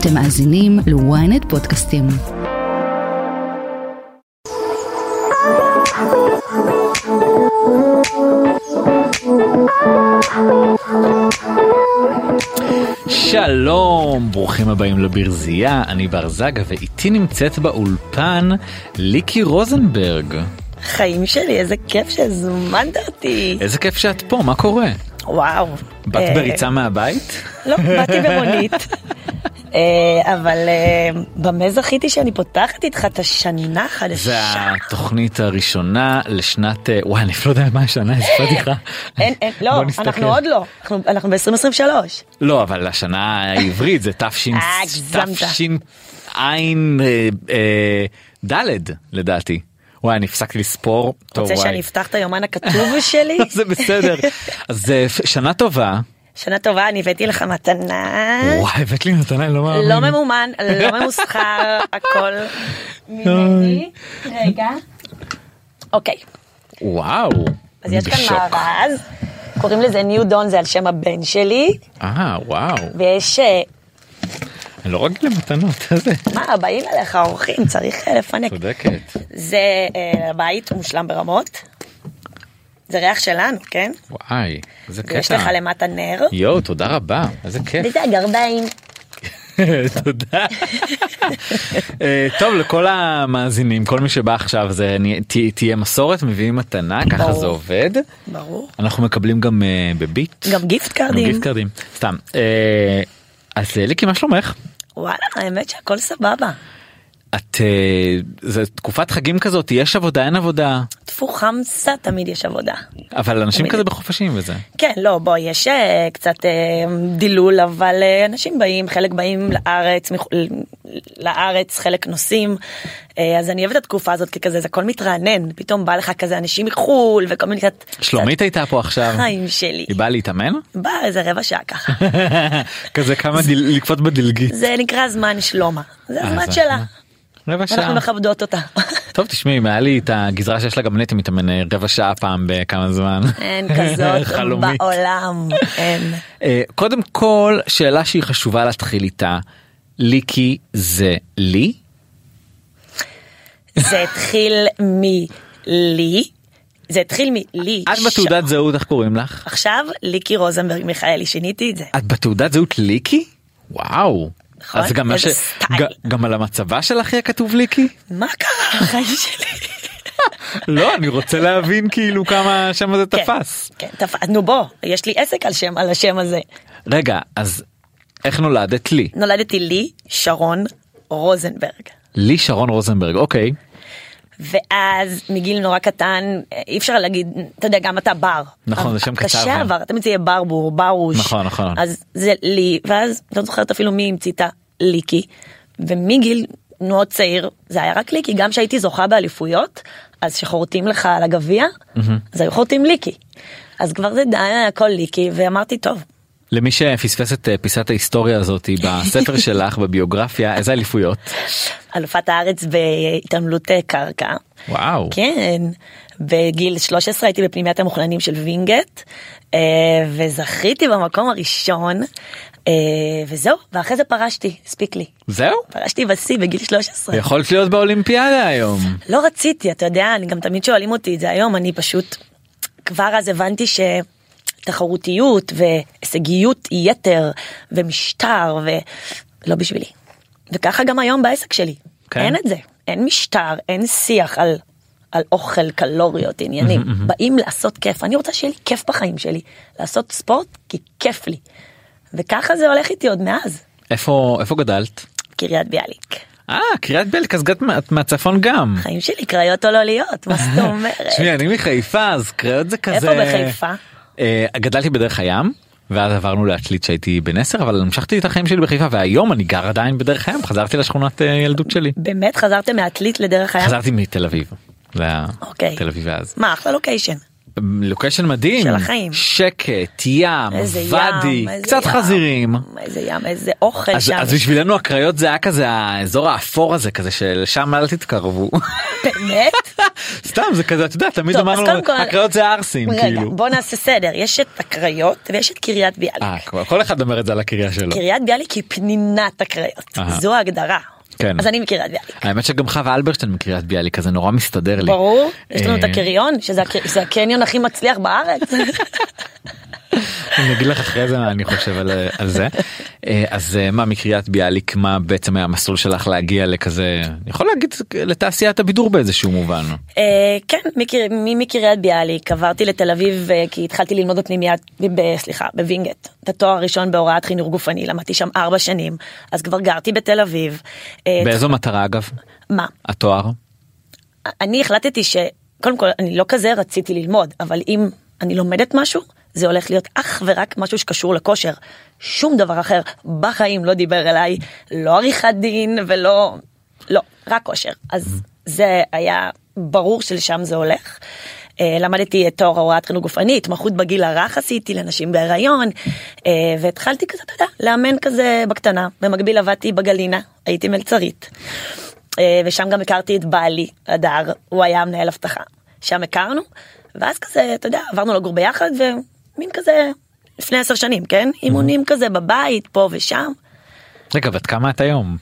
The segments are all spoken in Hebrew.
אתם מאזינים ל-ynet פודקאסטים. שלום, ברוכים הבאים לברזייה, אני בר זגה ואיתי נמצאת באולפן ליקי רוזנברג. חיים שלי, איזה כיף שהזמנת אותי. איזה כיף שאת פה, מה קורה? וואו. באת אה, בריצה מהבית? לא, באתי במונית. אה, אבל אה, במה זכיתי שאני פותחת איתך את השנה החדשה. זה התוכנית הראשונה לשנת, אה, וואי, אני לא יודע מה השנה, איזה פדיחה. אין, אין, לא. אנחנו עוד לא, אנחנו- אנחנו ב-2023. לא, אבל השנה העברית זה תש"ן, אה, הגזמת. תשע"ד לדעתי. וואי, אני הפסקתי לספור. רוצה. שאני אפתח את היומן הכתוב שלי? זה בסדר. אז שנה טובה. שנה טובה, אני הבאתי לך מתנה. וואי, הבאת לי מתנה, אני לא מאמין. לא ממומן, לא ממוסחר, הכל ממני. רגע. אוקיי, וואו. אז יש כאן. מארז, קוראים לזה ניו דון, זה על שם הבן שלי, אה, וואו. ויש, אה, אני לא רגיל למתנות, איזה. מה, באים אליך אורחים, צריך אה, לפנק. צודקת. זה אה, בית מושלם ברמות. זה ריח שלנו, כן? וואי, איזה קטע. ויש לך למטה נר. יואו, תודה רבה, איזה כיף. וזה הגרביים. תודה. אה, טוב, לכל המאזינים, כל מי שבא עכשיו, זה תהיה מסורת, מביאים מתנה, ככה. זה עובד. ברור. אנחנו מקבלים גם אה, בביט. גם גיפט קארדים. גיפט קארדים. סתם. אה, אז ליקי, מה שלומך? וואלה, האמת שהכל סבבה. את, אה, זה תקופת חגים כזאת, יש עבודה, אין עבודה, טפו חמסה, תמיד יש עבודה. אבל אנשים. כזה בחופשים וזה. כן, לא, בוא, יש אה, קצת אה, דילול, אבל אנשים באים, חלק באים לארץ, לארץ, חלק נוסעים. אז אני אוהבת את התקופה הזאת, כי כזה, זה הכל מתרענן, פתאום בא לך כזה אנשים מחו"ל, וכל מיני קצת... שלומית הייתה פה עכשיו. חיים שלי. היא באה להתאמן? בא איזה רבע שעה ככה. כזה כמה דיל- לקפוץ בדלגית. זה נקרא זמן שלומה. זה הזמן שלה. רבע שעה. אנחנו מכבדות אותה. טוב תשמעי, אם היה לי את הגזרה שיש לה גם נטי מתאמן אה, רבע שעה פעם בכמה זמן. אין כזאת. בעולם. אין. אה, קודם כל, שאלה שהיא חשובה להתחיל איתה. ליקי זה לי? זה התחיל מלי. זה התחיל מלי. את בתעודת זהות איך קוראים לך? עכשיו ליקי רוזנברג מיכאלי, שיניתי את זה. את בתעודת זהות ליקי? וואו. נכון, אז גם, ש... ג- גם על המצבה שלך יהיה כתוב ליקי? מה קרה לחיים שלי? לא, אני רוצה להבין כאילו כמה השם הזה כן, תפס. כן, תפס. נו בוא, יש לי עסק על שם, על השם הזה. רגע, אז איך נולדת לי? נולדתי לי שרון רוזנברג. לי שרון רוזנברג, אוקיי. ואז מגיל נורא קטן אי אפשר להגיד אתה יודע גם אתה בר. נכון, זה שם קצר קשה. עבר תמיד זה יהיה ברבור ברוש. נכון, נכון. אז זה לי ואז לא זוכרת אפילו מי המציא את הליקי. ומגיל מאוד צעיר זה היה רק ליקי גם שהייתי זוכה באליפויות אז שחורטים לך על הגביע אז היו חורטים ליקי. אז כבר זה די הכל ליקי ואמרתי טוב למי שפספס את אה, פיסת ההיסטוריה הזאת בספר שלך בביוגרפיה איזה אליפויות? אלופת הארץ בהתעמלות אה, קרקע. וואו. כן, בגיל 13 הייתי בפנימיית המוכננים של וינגייט אה, וזכיתי במקום הראשון וזהו ואחרי זה פרשתי הספיק לי. זהו? פרשתי בשיא בגיל 13 יכולת להיות באולימפיאדה היום. לא רציתי אתה יודע אני גם תמיד שואלים אותי את זה היום אני פשוט כבר אז הבנתי שתחרותיות והישגיות יתר ומשטר ולא בשבילי וככה גם היום בעסק שלי כן? אין את זה אין משטר אין שיח על. על אוכל קלוריות עניינים באים לעשות כיף אני רוצה שיהיה לי כיף בחיים שלי לעשות ספורט כי כיף לי וככה זה הולך איתי עוד מאז איפה איפה גדלת? קריית ביאליק אה קריית בלק אז גת מה- מהצפון גם. חיים שלי קריות או לא להיות מה זאת אומרת תשמעי אני מחיפה אז קריאות זה כזה. איפה בחיפה? אה, גדלתי בדרך הים. ואז עברנו לעתלית שהייתי בן 10 אבל המשכתי את החיים שלי בחיפה והיום אני גר עדיין בדרך הים חזרתי לשכונת אה, ילדות שלי. באמת חזרתם מעתלית לדרך הים? חזרתי מתל אביב. אוקיי. תל אביב אז. מה אחלה לוקיישן. לוקיישן מדהים של החיים. שקט ים ואדי ים, קצת ים, חזירים. איזה ים, איזה אוכל אז, שם. אז בשבילנו הקריות זה היה כזה האזור האפור הזה כזה של שם אל תתקרבו באמת? סתם זה כזה אתה יודע תמיד טוב, אמרנו כל- הקריות זה ערסים רגע, כאילו. בוא נעשה סדר. יש את הקריות ויש את קריית ביאליק. אה, כבר כל אחד אומר את זה על הקריה שלו. קריית ביאליק היא פנינת הקריות. זו ההגדרה. כן. אז אני מקריית ביאליק. האמת שגם חווה אלברשטיין מקריית ביאליק אז זה נורא מסתדר לי. ברור, יש לנו את אה, הקריון, שזה הק- זה הקניון הכי מצליח בארץ. אני אגיד לך אחרי זה מה אני חושב על, על זה. אה, אז אה, מה מקריית ביאליק מה בעצם היה המסלול שלך להגיע לכזה אני יכול להגיד לתעשיית הבידור באיזשהו מובן. אה, כן, מקר- ממקריית ביאליק עברתי לתל אביב כי התחלתי ללמוד בפנימיית, ב- סליחה, בווינגייט. את התואר הראשון בהוראת חינוך גופני, למדתי שם ארבע שנים, אז כבר גרתי בתל אביב. באיזו מטרה אגב מה? התואר? אני החלטתי שקודם כל אני לא כזה רציתי ללמוד אבל אם אני לומדת משהו זה הולך להיות אך ורק משהו שקשור לכושר שום דבר אחר בחיים לא דיבר אליי לא עריכת דין ולא לא רק כושר אז זה היה ברור שלשם זה הולך. אה, למדתי את תואר הוראת חינוך גופני התמחות בגיל הרך עשיתי לנשים בהיריון אה, והתחלתי כזה אתה יודע לאמן כזה בקטנה במקביל עבדתי בגלינה הייתי מלצרית. אה, ושם גם הכרתי את בעלי, הדר, הוא היה מנהל אבטחה. שם הכרנו, ואז כזה, אתה יודע, עברנו לגור ביחד, ומין כזה, לפני עשר שנים, כן? אימונים כזה בבית, פה ושם. רגע בת כמה את היום?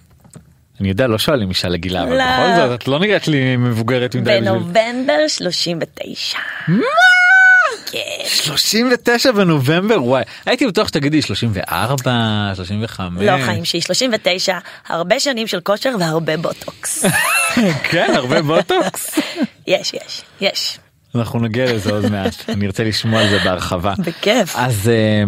אני יודע לא שואלים אישה לגילה אבל לא. בכל זאת את לא נראית לי מבוגרת מדי. בנובמבר 39. כן. 39 בנובמבר וואי הייתי בטוח שתגידי 34 35 לא חיים שהיא 39, הרבה שנים של כושר והרבה בוטוקס. כן הרבה בוטוקס. יש, יש, יש. אנחנו נגיע לזה עוד מעט אני ארצה לשמוע על זה בהרחבה. בכיף. אז אה,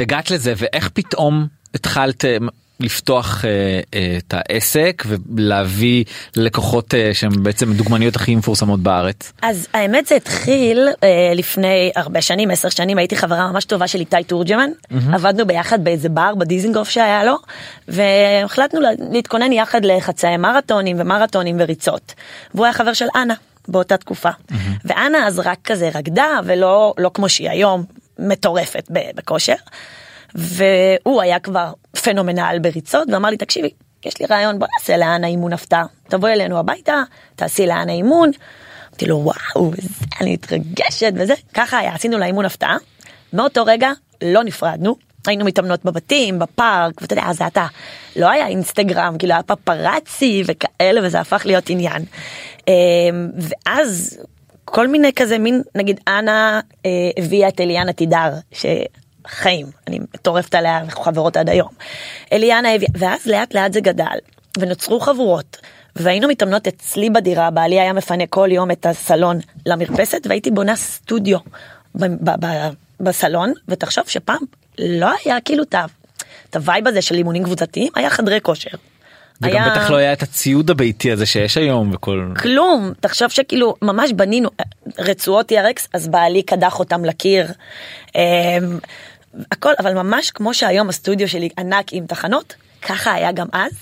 הגעת לזה ואיך פתאום התחלת אה, לפתוח אה, אה, את העסק ולהביא לקוחות אה, שהם בעצם דוגמניות הכי מפורסמות בארץ. אז האמת זה התחיל אה, לפני הרבה שנים, עשר שנים, הייתי חברה ממש טובה של איתי תורג'מן, עבדנו ביחד באיזה בר בדיזינגוף שהיה לו, והחלטנו לה- להתכונן יחד לחצאי מרתונים ומרתונים וריצות. והוא היה חבר של אנה באותה תקופה. ואנה אז רק כזה רקדה, ולא לא כמו שהיא היום, מטורפת בכושר. והוא היה כבר פנומנל בריצות, ואמר לי, תקשיבי, יש לי רעיון, בוא נעשה לאנה אימון הפתעה. תבואי אלינו הביתה, תעשי לאנה אימון. אמרתי לו, וואו, זה, אני מתרגשת וזה. ככה היה, עשינו לה אימון הפתעה. מאותו רגע לא נפרדנו. היינו מתאמנות בבתים, בפארק, ואתה יודע, אז זה אתה, לא היה אינסטגרם, כאילו היה פפרצי וכאלה, וזה הפך להיות עניין. אמ, ואז כל מיני כזה מין, נגיד אנה אה, הביאה את אליאנה תדהר, שחיים, אני מטורפת עליה, אנחנו חברות עד היום. אליאנה הביאה, ואז לאט לאט זה גדל, ונוצרו חבורות. והיינו מתאמנות אצלי בדירה, בעלי היה מפנה כל יום את הסלון למרפסת, והייתי בונה סטודיו ב- ב- ב- בסלון, ותחשוב שפעם לא היה כאילו את ה vibe הזה של אימונים קבוצתיים, היה חדרי כושר. וגם בטח לא היה את הציוד הביתי הזה שיש היום וכל כלום תחשוב שכאילו ממש בנינו רצועות TRX אז בעלי קדח אותם לקיר. אמ, הכל אבל ממש כמו שהיום הסטודיו שלי ענק עם תחנות ככה היה גם אז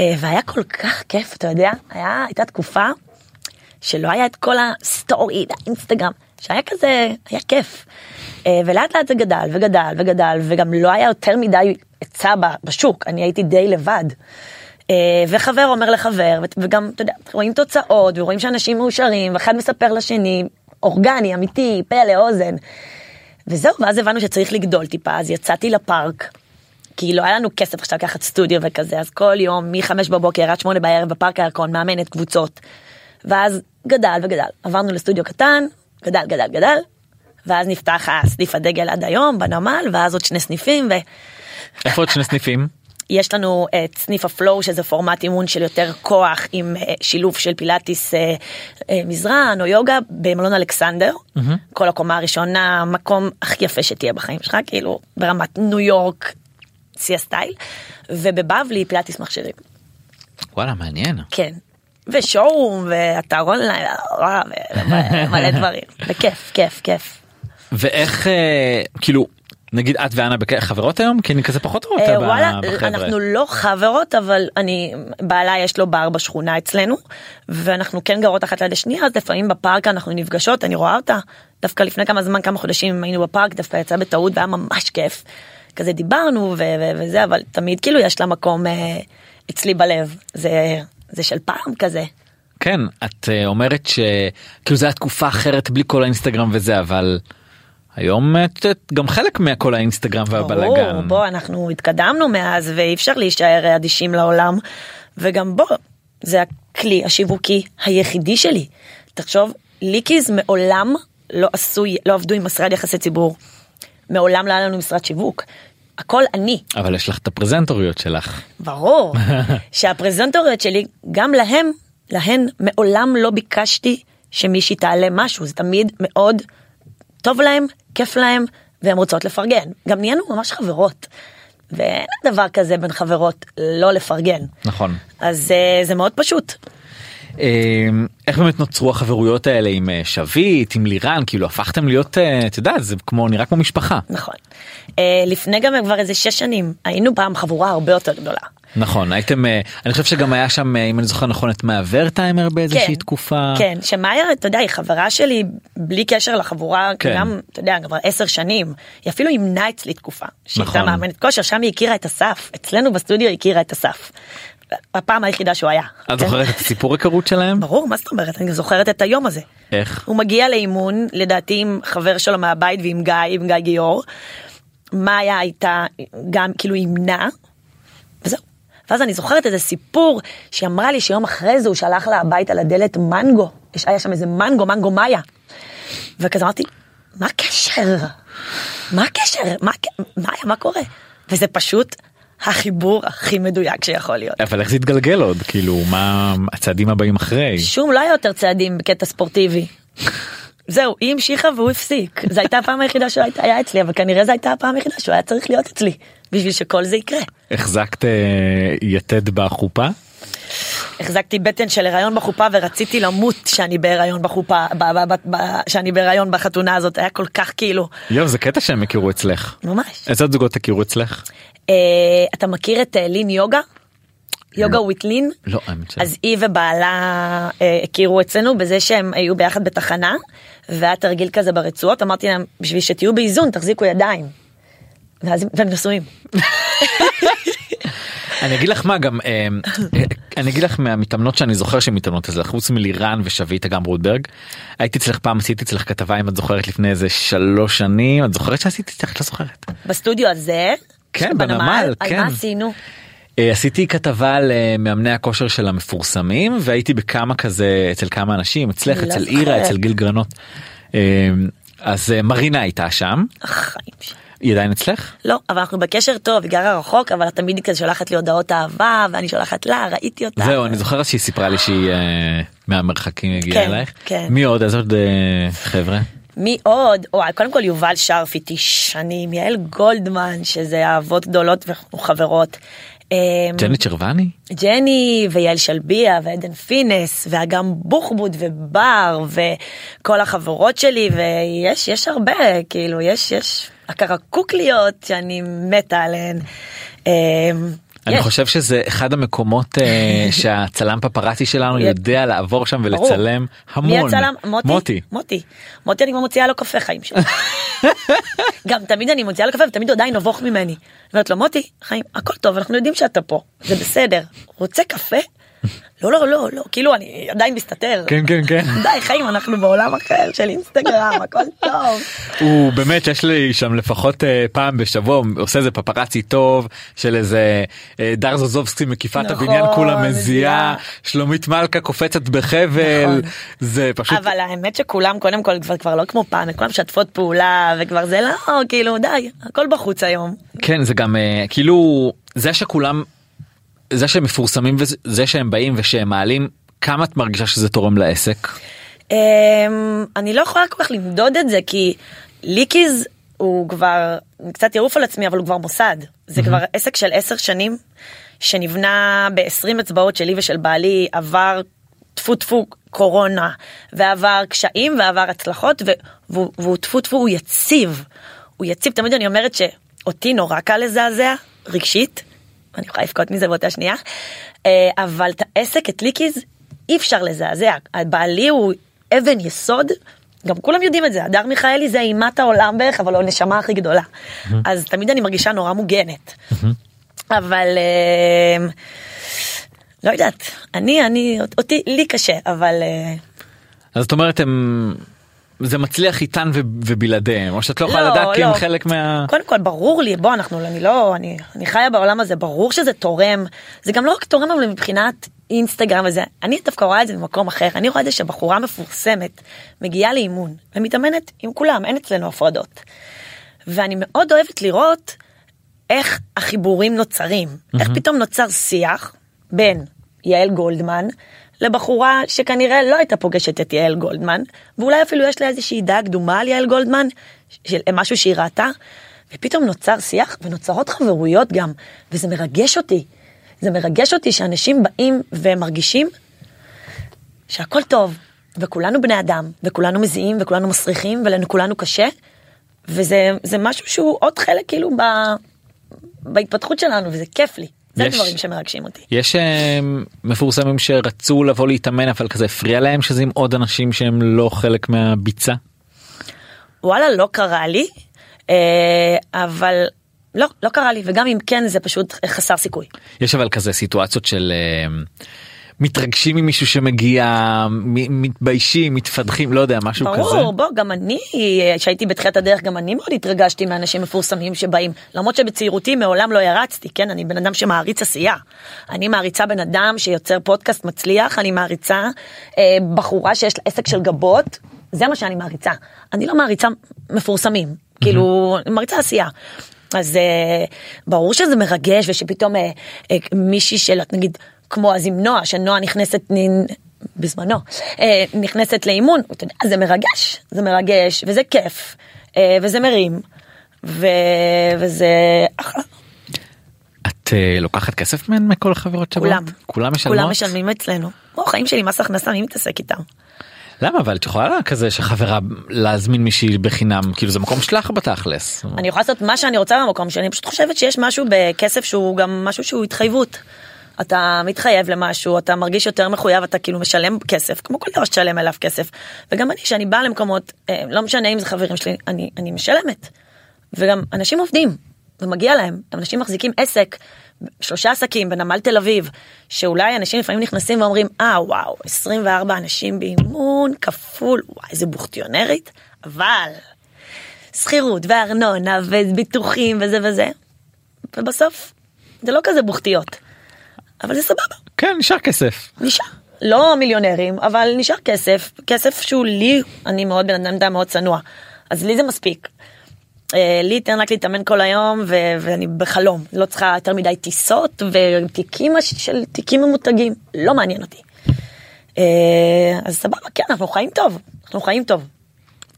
אה, והיה כל כך כיף אתה יודע היה הייתה תקופה שלא היה את כל ה story האינסטגרם שהיה כזה היה כיף אה, ולאט לאט זה גדל וגדל וגדל וגם לא היה יותר מדי היצע ב- בשוק אני הייתי די לבד. אה, וחבר אומר לחבר ו- וגם אתה יודע רואים תוצאות ורואים שאנשים מאושרים ואחד מספר לשני אורגני אמיתי פה לאוזן. וזהו ואז הבנו שצריך לגדול טיפה אז יצאתי לפארק. כי לא היה לנו כסף עכשיו לקחת סטודיו וכזה אז כל יום מ-5 בבוקר עד 8 בערב בפארק הירקון מאמנת קבוצות. ואז גדל וגדל עברנו לסטודיו קטן גדל גדל גדל. ואז נפתח הסניף הדגל עד היום בנמל ואז עוד שני סניפים איפה עוד שני סניפים? יש לנו את סניף ה flow שזה פורמט אימון של יותר כוח עם אה, שילוב של פילאטיס אה, אה, מזרן או יוגה במלון אלכסנדר כל הקומה הראשונה המקום הכי יפה שתהיה בחיים שלך כאילו ברמת ניו יורק שיא הסטייל ובבבלי פילאטיס מכשירים וואלה מעניין. כן. ו showroom ואתר אונליין ומלא דברים בכיף כיף כיף. ואיך כאילו נגיד את ואנה חברות היום כי אני כזה פחות רואה אה, אותה וואלה, ב- בחבר'ה. אנחנו לא חברות, אבל אני, בעלה יש לו בר בשכונה אצלנו, ואנחנו כן גרות אחת ליד השנייה, אז לפעמים בפארק אנחנו נפגשות, אני רואה אותה. דווקא לפני כמה זמן, כמה חודשים היינו בפארק, דווקא יצא בטעות והיה ממש כיף. כזה דיברנו ו- ו- וזה, אבל תמיד כאילו יש לה מקום אה, אצלי בלב. זה, זה של פעם כזה. כן את אה, אומרת שכאילו זה היה תקופה אחרת בלי כל האינסטגרם וזה אבל היום את את גם חלק מהכל האינסטגרם ברור, והבלאגן. בוא, אנחנו התקדמנו מאז ואי אפשר להישאר אדישים לעולם. וגם בוא, זה הכלי השיווקי היחידי שלי. תחשוב, ליקיז מעולם לא עשו, לא עבדו עם משרד יחסי ציבור. מעולם לא היה לנו משרד שיווק. הכל אני, אבל יש לך את הפרזנטוריות שלך. ברור. שהפרזנטוריות שלי, גם להם, להן מעולם לא ביקשתי שמישהי תעלה משהו, זה תמיד מאוד טוב להם, כיף להם, והן רוצות לפרגן. גם נהיינו ממש חברות. ואין דבר כזה בין חברות לא לפרגן. נכון. אז אה, זה מאוד פשוט. אה, איך באמת נוצרו החברויות האלה עם אה, שביט עם לירן כאילו הפכתם להיות אה, את יודעת זה כמו נראה כמו משפחה נכון. אה, לפני גם כבר איזה שש שנים, היינו פעם חבורה הרבה יותר גדולה. נכון הייתם אני חושב שגם היה שם אם אני זוכר נכון את מעבר טיימר באיזושהי כן, תקופה כן, שמאיה, אתה יודע, היא חברה שלי בלי קשר לחבורה, כן. גם, אתה יודע, כבר עשר שנים. היא אפילו אימנה אצלי תקופה. שהיא נכון. מאמנת כושר, שם היא הכירה את אסף. אצלנו בסטודיו היא הכירה את אסף. הפעם היחידה שהוא היה. את כן? זוכרת את הסיפור היכרות שלהם ברור, מה זאת אומרת? אני זוכרת את היום הזה. איך הוא מגיע לאימון, לדעתי עם חבר שלו מהבית ועם גיא, עם גיא גיאור. מאיה הייתה גם כאילו אימנה. וזהו. ואז אני זוכרת איזה סיפור שהיא אמרה לי שיום אחרי זה הוא שלח לה הביתה לדלת מנגו. יש, היה שם איזה מנגו, מנגו מאיה. וכזה אמרתי, מה הקשר? מה הקשר? מה, מאיה, מה קורה? וזה פשוט החיבור הכי מדויק שיכול להיות. אבל איך זה התגלגל עוד כאילו מה הצעדים הבאים אחרי שום לא היה יותר צעדים בקטע ספורטיבי. זהו, היא המשיכה והוא הפסיק. זו הייתה הפעם היחידה שהוא היה אצלי, אבל כנראה זו הייתה הפעם היחידה שהוא היה צריך להיות אצלי, בשביל שכל זה יקרה. החזקת אה, יתד בחופה החזקתי בטן של הריון בחופה ורציתי למות שאני בהיריון בחופה, ב- ב- ב- ב- שאני בהיריון בחתונה הזאת, היה כל כך כאילו, יואו זה קטע שהם הכירו אצלך ממש. איזה זוגות הכירו אצלך אתה מכיר את אה, לין יוגה? יוגה לא. וויט לין? לא האמת. אז היא ובעלה אה, הכירו אצלנו בזה שהם היו ביחד בתחנה והיה תרגיל כזה ברצועות אמרתי להם בשביל שתהיו באיזון תחזיקו ידיים. ואז הם- נשואים. אני אגיד לך מה גם אה, אני אגיד לך מהמתאמנות שאני זוכר שמתאמנות אצלך חוץ מלירן ושביט אגם רודברג הייתי אצלך פעם עשיתי אצלך כתבה אם את זוכרת לפני איזה שלוש שנים את זוכרת שעשיתי אצלך את לא זוכרת. בסטודיו הזה, כן, בנמל, על כן. מה עשינו? אה, עשיתי כתבה על אה, מאמני הכושר של המפורסמים והייתי בכמה כזה אצל כמה אנשים אצלך לא אצל זוכרת. אירה אצל גיל גרנות. אה, אז אה, מרינה הייתה שם. היא עדיין אצלך? לא, אבל אנחנו בקשר טוב, היא גרה רחוק, אבל את תמיד כזה שולחת לי הודעות אהבה, ואני שולחת לה, ראיתי אותה. זהו אני זוכר שהיא סיפרה לי שהיא אה, מהמרחקים הגיעה כן, אלייך. כן. מי עוד איזה עוד חבר'ה? מי עוד? וואי, קודם כל יובל שרף איתי שנים, יעל גולדמן, שזה אהבות גדולות ואנחנו חברות. אמ, ג'ני צ'רווני? ג'ני ויעל שלביה ועדן פינס ואגם בוחבוט ובר וכל החברות שלי ויש יש הרבה כאילו יש יש הקרקוקליות שאני מתה עליהן. אני. חושב שזה אחד המקומות אה, שהצלם פפראצי שלנו יודע לעבור שם. ולצלם המון. מי הצלם? מוטי? מוטי. מוטי. אני כבר מוציאה לו קפה חיים שלי. גם תמיד אני מוציאה לו קפה ותמיד הוא עדיין נבוך ממני. אומרת לו מוטי חיים הכל טוב אנחנו יודעים שאתה פה זה בסדר רוצה קפה? לא לא לא לא כאילו אני עדיין מסתתר. כן כן כן. די חיים אנחנו בעולם אחר של אינסטגרם הכל טוב. הוא באמת יש לי שם לפחות אה, פעם בשבוע עושה איזה פפראצי טוב של איזה אה, דר זוזובסקי מקיפה את נכון, הבניין כולה מזיעה מזיעה. שלומית מלכה קופצת בחבל נכון. זה פשוט אבל האמת שכולם קודם כל כבר כבר לא כמו פעם כולם משתפות פעולה וכבר זה לא כאילו די הכל בחוץ היום. כן זה גם אה, כאילו זה שכולם זה שהם מפורסמים וזה שהם באים ושהם מעלים כמה את מרגישה שזה תורם לעסק. אמ, אני לא יכולה כל כך למדוד את זה כי ליקיז הוא כבר קצת יעוף על עצמי אבל הוא כבר מוסד זה כבר עסק של עשר שנים שנבנה ב-20 אצבעות שלי ושל בעלי עבר טפו טפו קורונה ועבר קשיים ועבר הצלחות והוא טפו טפו הוא יציב. הוא יציב, תמיד אני אומרת שאותי נורא קל לזעזע, רגשית, אני יכולה לבכות מזה באותה שנייה, אה, אבל את העסק, את ליקיז, אי אפשר לזעזע. בעלי הוא אבן יסוד, גם כולם יודעים את זה, הדר מיכאלי זה אימת העולם בערך, אבל הוא הנשמה הכי גדולה. אז תמיד אני מרגישה נורא מוגנת. אבל אה, לא יודעת, אני, אני, אותי, לי קשה, אבל אה, אז את אומרת הם זה מצליח איתן ו- ובלעדיהם או שאת לא יכולה לדעת כי הם חלק מה... קודם כל ברור לי בוא אנחנו אני לא אני אני חיה בעולם הזה ברור שזה תורם. זה גם לא רק תורם אבל מבחינת אינסטגרם וזה. אני דווקא רואה את זה במקום אחר. אני רואה את זה שבחורה מפורסמת מגיעה לאימון ומתאמנת עם כולם אין אצלנו הפרדות. ואני מאוד אוהבת לראות איך החיבורים נוצרים. איך פתאום נוצר שיח בין יעל גולדמן לבחורה שכנראה לא הייתה פוגשת את יעל גולדמן ואולי אפילו יש לה איזושהי דעה קדומה על יעל גולדמן של משהו שהיא ראתה ופתאום נוצר שיח ונוצרות חברויות גם וזה מרגש אותי. זה מרגש אותי שאנשים באים ומרגישים שהכל טוב וכולנו בני אדם וכולנו מזיעים וכולנו מסריחים ולכולנו קשה וזה זה משהו שהוא עוד חלק כאילו ב, בהתפתחות שלנו וזה כיף לי. זה יש, הדברים שמרגשים אותי. יש uh, מפורסמים שרצו לבוא להתאמן אבל כזה הפריע להם שזה עם עוד אנשים שהם לא חלק מהביצה? וואלה לא קרה לי uh, אבל לא לא קרה לי וגם אם כן זה פשוט חסר סיכוי. יש אבל כזה סיטואציות של. מתרגשים ממישהו שמגיע מתביישים מתפתחים לא יודע משהו ברור, כזה. ברור בוא גם אני שהייתי בתחילת הדרך גם אני מאוד התרגשתי מאנשים מפורסמים שבאים למרות שבצעירותי מעולם לא ירצתי כן אני בן אדם שמעריץ עשייה. אני מעריצה בן אדם שיוצר פודקאסט מצליח אני מעריצה אה, בחורה שיש לה עסק של גבות זה מה שאני מעריצה אני לא מעריצה מפורסמים כאילו מעריצה עשייה. אז uh, ברור שזה מרגש ושפתאום uh, uh, מישהי של נגיד כמו אז עם נועה, שנועה נכנסת בזמנו, אה, נכנסת לאימון, אתה יודע, זה מרגש, זה מרגש, וזה כיף, אה, וזה מרים, ו... וזה אחלה. את uh, לוקחת כסף מהן מכל החברות שבאות? כולם. כולם משלמות? כולם משלמים אצלנו. כמו חיים שלי מס הכנסה מי מתעסק איתם. למה אבל את יכולה כזה שחברה להזמין מישהי בחינם כאילו זה מקום שלך בתכלס. אני יכולה לעשות מה שאני רוצה במקום שלי אני פשוט חושבת שיש משהו בכסף שהוא גם משהו שהוא התחייבות. אתה מתחייב למשהו אתה מרגיש יותר מחויב אתה כאילו משלם כסף כמו כל דבר שתשלם אליו כסף. וגם אני שאני באה למקומות אה, לא משנה אם זה חברים שלי אני אני משלמת. וגם אנשים עובדים ומגיע להם. אנשים מחזיקים עסק שלושה עסקים בנמל תל אביב שאולי אנשים לפעמים נכנסים ואומרים אה וואו 24 אנשים באימון כפול. וואי איזה בוכטיונרית. אבל שכירות וארנונה וביטוחים וזה וזה ובסוף זה לא כזה בוכטיות. אבל זה סבבה. כן, נשאר כסף. נשאר. לא מיליונרים, אבל נשאר כסף, כסף שהוא לי, אני מאוד בן אדם מאוד צנוע, אז לי זה מספיק. אה, לי תן רק להתאמן כל היום ו- ואני בחלום, לא צריכה יותר מדי טיסות ותיקים של תיקים ממותגים, לא מעניין אותי. אה, אז סבבה, כן, אנחנו חיים טוב, אנחנו חיים טוב.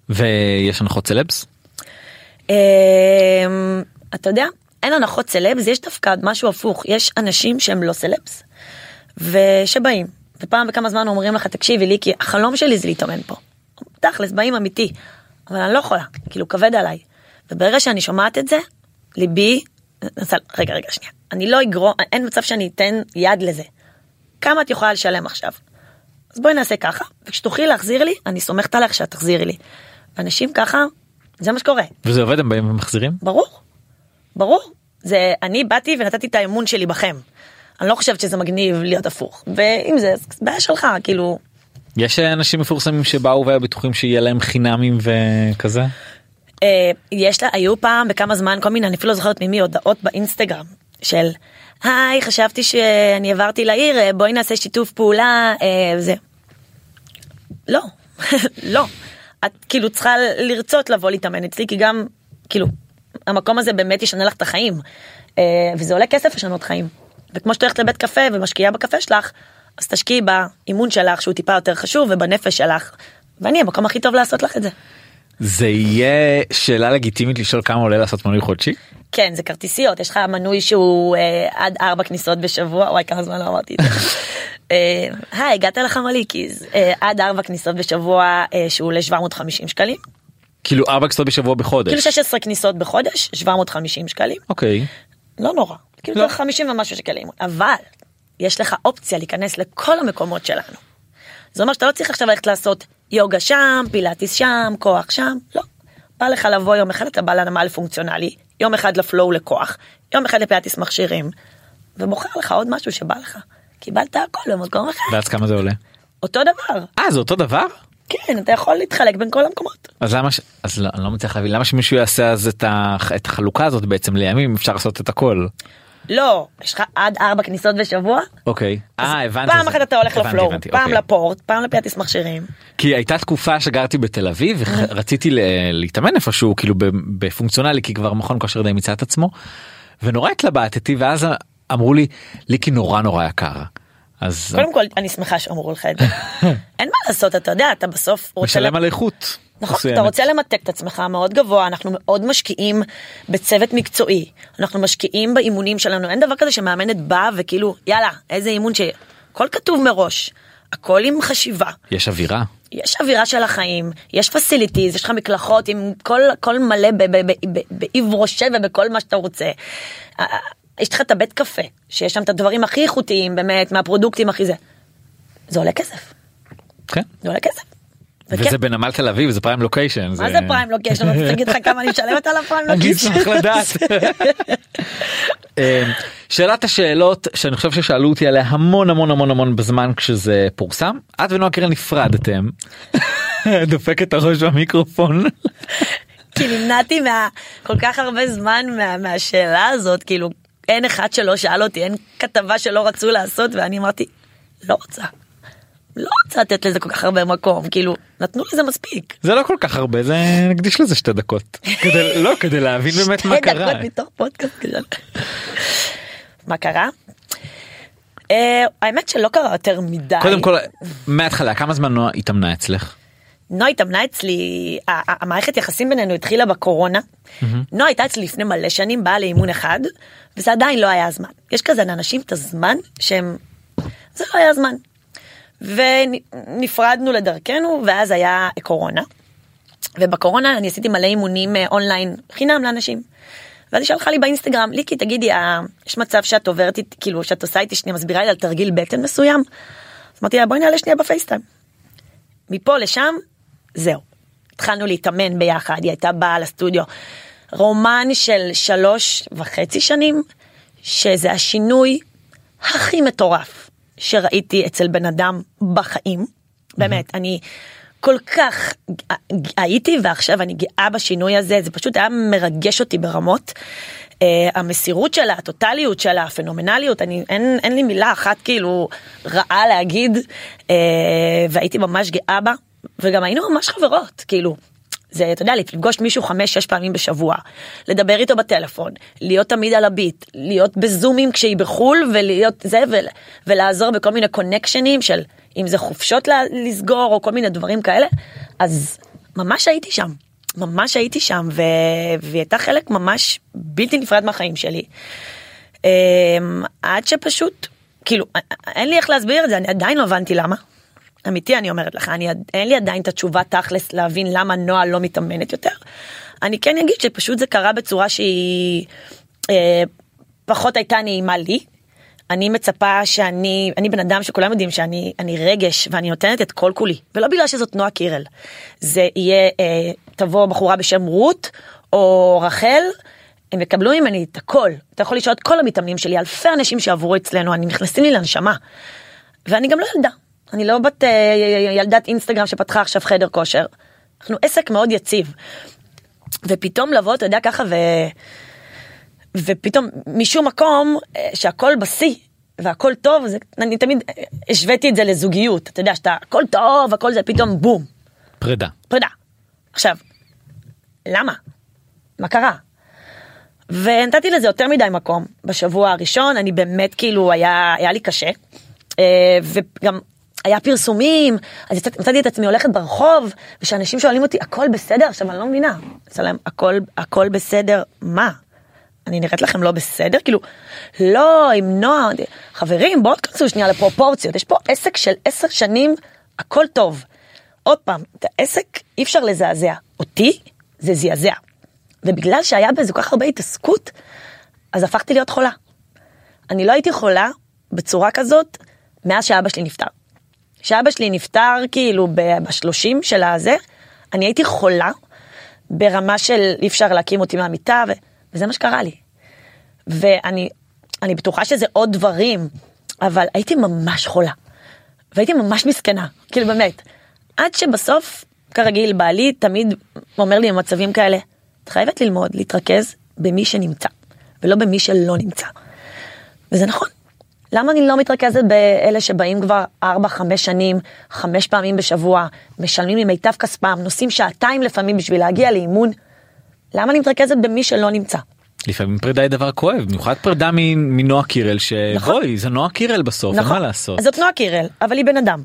ויש הנחות סלבס? אה, אתה יודע, אין הנחות סלבס, יש דווקא משהו הפוך, יש אנשים שהם לא סלבס, ושבאים, ופעם בכמה זמן אומרים לך, תקשיבי לי, כי החלום שלי זה להתאמן פה. תכלס, באים אמיתי, אבל אני לא יכולה, כאילו כבד עליי. וברגע שאני שומעת את זה, ליבי, רגע, רגע, שנייה, אני לא אגרום, אין מצב שאני אתן יד לזה. כמה את יכולה לשלם עכשיו? אז בואי נעשה ככה, וכשתוכלי להחזיר לי, אני סומכת עליך שאת תחזירי לי. אנשים ככה, זה מה שקורה. וזה עובד, הם באים ומחזירים? ברור. ברור. זה אני באתי ונתתי את האמון שלי בכם. אני לא חושבת שזה מגניב להיות הפוך ואם זה בעיה שלך כאילו. יש אנשים מפורסמים שבאו והיו בטוחים שיהיה להם חינמים וכזה? אה, יש לה היו פעם בכמה זמן כל מיני אני אפילו לא זוכרת ממי הודעות באינסטגרם של היי חשבתי שאני עברתי לעיר אה, בואי נעשה שיתוף פעולה אה, זה. לא לא את כאילו צריכה לרצות לבוא להתאמן אצלי כי גם כאילו המקום הזה באמת ישנה לך את החיים. אה, וזה עולה כסף לשנות חיים. וכמו שאת הולכת לבית קפה ומשקיעה בקפה שלך, אז תשקיעי באימון שלך שהוא טיפה יותר חשוב ובנפש שלך. ואני המקום הכי טוב לעשות לך את זה. זה יהיה שאלה לגיטימית לשאול כמה עולה לעשות מנוי חודשי? כן זה כרטיסיות יש לך מנוי שהוא אה, עד ארבע כניסות בשבוע וואי כמה זמן לא אמרתי את זה. אה, היי הגעת לך מליקיז אה, עד ארבע כניסות בשבוע אה, שהוא ל 750 שקלים. כאילו ארבע כניסות בשבוע בחודש. כאילו 16 כניסות בחודש 750 שקלים אוקיי. לא נורא כאילו לא. זה 50 ומשהו שקלים אבל יש לך אופציה להיכנס לכל המקומות שלנו. זה אומר שאתה לא צריך עכשיו ללכת לעשות יוגה שם פילאטיס שם כוח שם לא. בא לך לבוא יום אחד אתה בא לנמל פונקציונלי יום אחד לפלואו לכוח יום אחד לפילאטיס מכשירים ובוחר לך עוד משהו שבא לך קיבלת הכל במקום אחר ואז כמה זה עולה? אותו דבר אה זה אותו דבר? כן אתה יכול להתחלק בין כל המקומות. אז למה ש... אז לא, אני לא מצליח להבין למה שמישהו יעשה אז את, ה... את החלוקה הזאת בעצם לימים אפשר לעשות את הכל. לא יש לך עד ארבע כניסות בשבוע אוקיי. אה הבנתי. פעם אחת אתה הולך לפלואו פעם אוקיי. לפורט פעם לפילאטיס מכשירים. כי הייתה תקופה שגרתי בתל אביב ורציתי להתאמן איפשהו כאילו בפונקציונלי כי כבר מכון כושר די מיצה את עצמו. ונורא התלבטתי ואז אמרו לי ליקי נורא נורא יקר. אז קודם כל אני שמחה שאמרו לך את זה. אין לעשות אתה יודע אתה בסוף רוצה משלם על איכות. נכון, מסוימת. אתה רוצה למתק את עצמך מאוד גבוה, אנחנו מאוד משקיעים בצוות מקצועי, אנחנו משקיעים באימונים שלנו, אין דבר כזה שמאמנת באה וכאילו יאללה איזה אימון ש... הכל כתוב מראש, הכל עם חשיבה, יש אווירה. יש אווירה של החיים, יש פסיליטיז, יש לך מקלחות עם כל, כל מלא ב- ב- ב- ב- בעיב ראשה ובכל מה שאתה רוצה. יש לך את הבית קפה, שיש שם את הדברים הכי איכותיים באמת, מהפרודוקטים הכי זה. זה עולה כסף, כן. זה עולה כסף. וזה בנמל תל אביב זה פריים לוקיישן. מה זה פריים לוקיישן? אני רוצה להגיד לך כמה אני משלמת על הפריים אני לוקיישן. אשמח לדעת. אמ, שאלת השאלות שאני חושב ששאלו אותי עליה המון המון המון המון בזמן כשזה פורסם את ונועה קירל נפרדתם. דופק את הראש במיקרופון. כי נמנעתי מה כל כך הרבה זמן מה, מהשאלה הזאת כאילו אין אחד שלא שאל אותי אין כתבה שלא רצו לעשות ואני אמרתי לא רוצה. לא רוצה לתת לזה כל כך הרבה מקום כאילו נתנו לזה מספיק. זה לא כל כך הרבה זה נקדיש לזה שתי דקות. כדי לא כדי להבין באמת מה שתי קרה. דקות מתוך פודקאסט כזה. מה קרה? אה, האמת שלא קרה יותר מדי. קודם כל מההתחלה כמה זמן נועה התאמנה אצלך? נועה התאמנה אצלי, המערכת יחסים בינינו התחילה בקורונה. נועה הייתה אצלי לפני מלא שנים, באה לאימון אחד, וזה עדיין לא היה הזמן. יש כזה לאנשים את הזמן שהם... זה לא היה הזמן. ונפרדנו לדרכנו, ואז היה קורונה. ובקורונה אני עשיתי מלא אימונים אה, אונליין חינם לאנשים. ואז היא שלחה לי באינסטגרם, ליקי תגידי, אה, יש מצב שאת עוברת איתי, כאילו שאת עושה איתי שנייה, מסבירה לי על תרגיל בטן מסוים? אז אמרתי לה בואי נעלה שנייה בפייסטיים. מפה לשם, זהו. התחלנו להתאמן ביחד, היא הייתה באה לסטודיו. רומן של שלוש וחצי שנים, שזה השינוי הכי מטורף שראיתי אצל בן אדם בחיים. באמת, אני כל כך הייתי ועכשיו אני גאה בשינוי הזה, זה פשוט היה מרגש אותי ברמות. Uh, המסירות שלה, הטוטליות שלה, הפנומנליות, אני, אין, אין לי מילה אחת כאילו רעה להגיד, uh, והייתי ממש גאה בה, וגם היינו ממש חברות, כאילו. זה, אתה יודע, לפגוש מישהו חמש, שש פעמים בשבוע, לדבר איתו בטלפון, להיות תמיד על הביט, להיות בזומים כשהיא בחו"ל, ולהיות זה, ו, ולעזור בכל מיני קונקשנים של אם זה חופשות לסגור, או כל מיני דברים כאלה, אז ממש הייתי שם. ממש הייתי שם, ו... והיא הייתה חלק ממש בלתי נפרד מהחיים שלי. אמ, עד שפשוט, כאילו, אין לי איך להסביר את זה, אני עדיין לא הבנתי למה. אמיתי אני אומרת לך, אני, אין לי עדיין את התשובה תכלס להבין למה נועה לא מתאמנת יותר. אני כן אגיד שפשוט זה קרה בצורה שהיא אה, פחות הייתה נעימה לי. אני מצפה שאני, אני בן אדם שכולם יודעים שאני אני רגש ואני נותנת את כל כולי, ולא בגלל שזאת נועה קירל. זה יהיה, אה, תבוא בחורה בשם רות או רחל, הם יקבלו ממני את הכל. אתה יכול לשאול את כל המתאמנים שלי, אלפי אנשים שעברו אצלנו, אני נכנסים לי לנשמה. ואני גם לא ילדה. אני לא בת אה, ילדת אינסטגרם שפתחה עכשיו חדר כושר. אנחנו עסק מאוד יציב. ופתאום לבוא, אתה יודע, ככה, ו... ופתאום משום מקום אה, שהכל בשיא והכל טוב, זה, אני תמיד השוויתי את זה לזוגיות. אתה יודע, שאתה הכל טוב, הכל זה, פתאום בום, פרידה. פרידה. עכשיו, למה? מה קרה? ונתתי לזה יותר מדי מקום בשבוע הראשון, אני באמת כאילו, היה, היה לי קשה. אה, וגם היה פרסומים, אז יצאתי- מצאתי את עצמי הולכת ברחוב, ושאנשים שואלים אותי, הכל בסדר? עכשיו, אני לא מבינה. להם, הכל, הכל בסדר, מה? אני נראית לכם לא בסדר? כאילו, לא, עם נועה, חברים, בואו תכנסו שנייה לפרופורציות, יש פה עסק של עשר שנים, הכל טוב. עוד פעם, את העסק אי אפשר לזעזע. אותי, זה זעזע. ובגלל שהיה בזה כל כך הרבה התעסקות, אז הפכתי להיות חולה. אני לא הייתי חולה בצורה כזאת מאז שאבא שלי נפטר. כשאבא שלי נפטר כאילו בשלושים של הזה, אני הייתי חולה ברמה של אי אפשר להקים אותי מהמיטה, ו- וזה מה שקרה לי. ואני אני בטוחה שזה עוד דברים, אבל הייתי ממש חולה. והייתי ממש מסכנה, כאילו באמת. עד שבסוף, כרגיל, בעלי תמיד אומר לי במצבים כאלה, את חייבת ללמוד להתרכז במי שנמצא, ולא במי שלא נמצא. וזה נכון. למה אני לא מתרכזת באלה שבאים כבר 4-5 שנים, חמש פעמים בשבוע, משלמים ממיטב כספם, נוסעים שעתיים לפעמים בשביל להגיע לאימון? למה אני מתרכזת במי שלא נמצא? לפעמים פרידה היא דבר כואב במיוחד פרידה מנועה קירל נכון. שבואי זה נועה קירל בסוף אין מה לעשות. זאת נועה קירל, אבל היא בן אדם.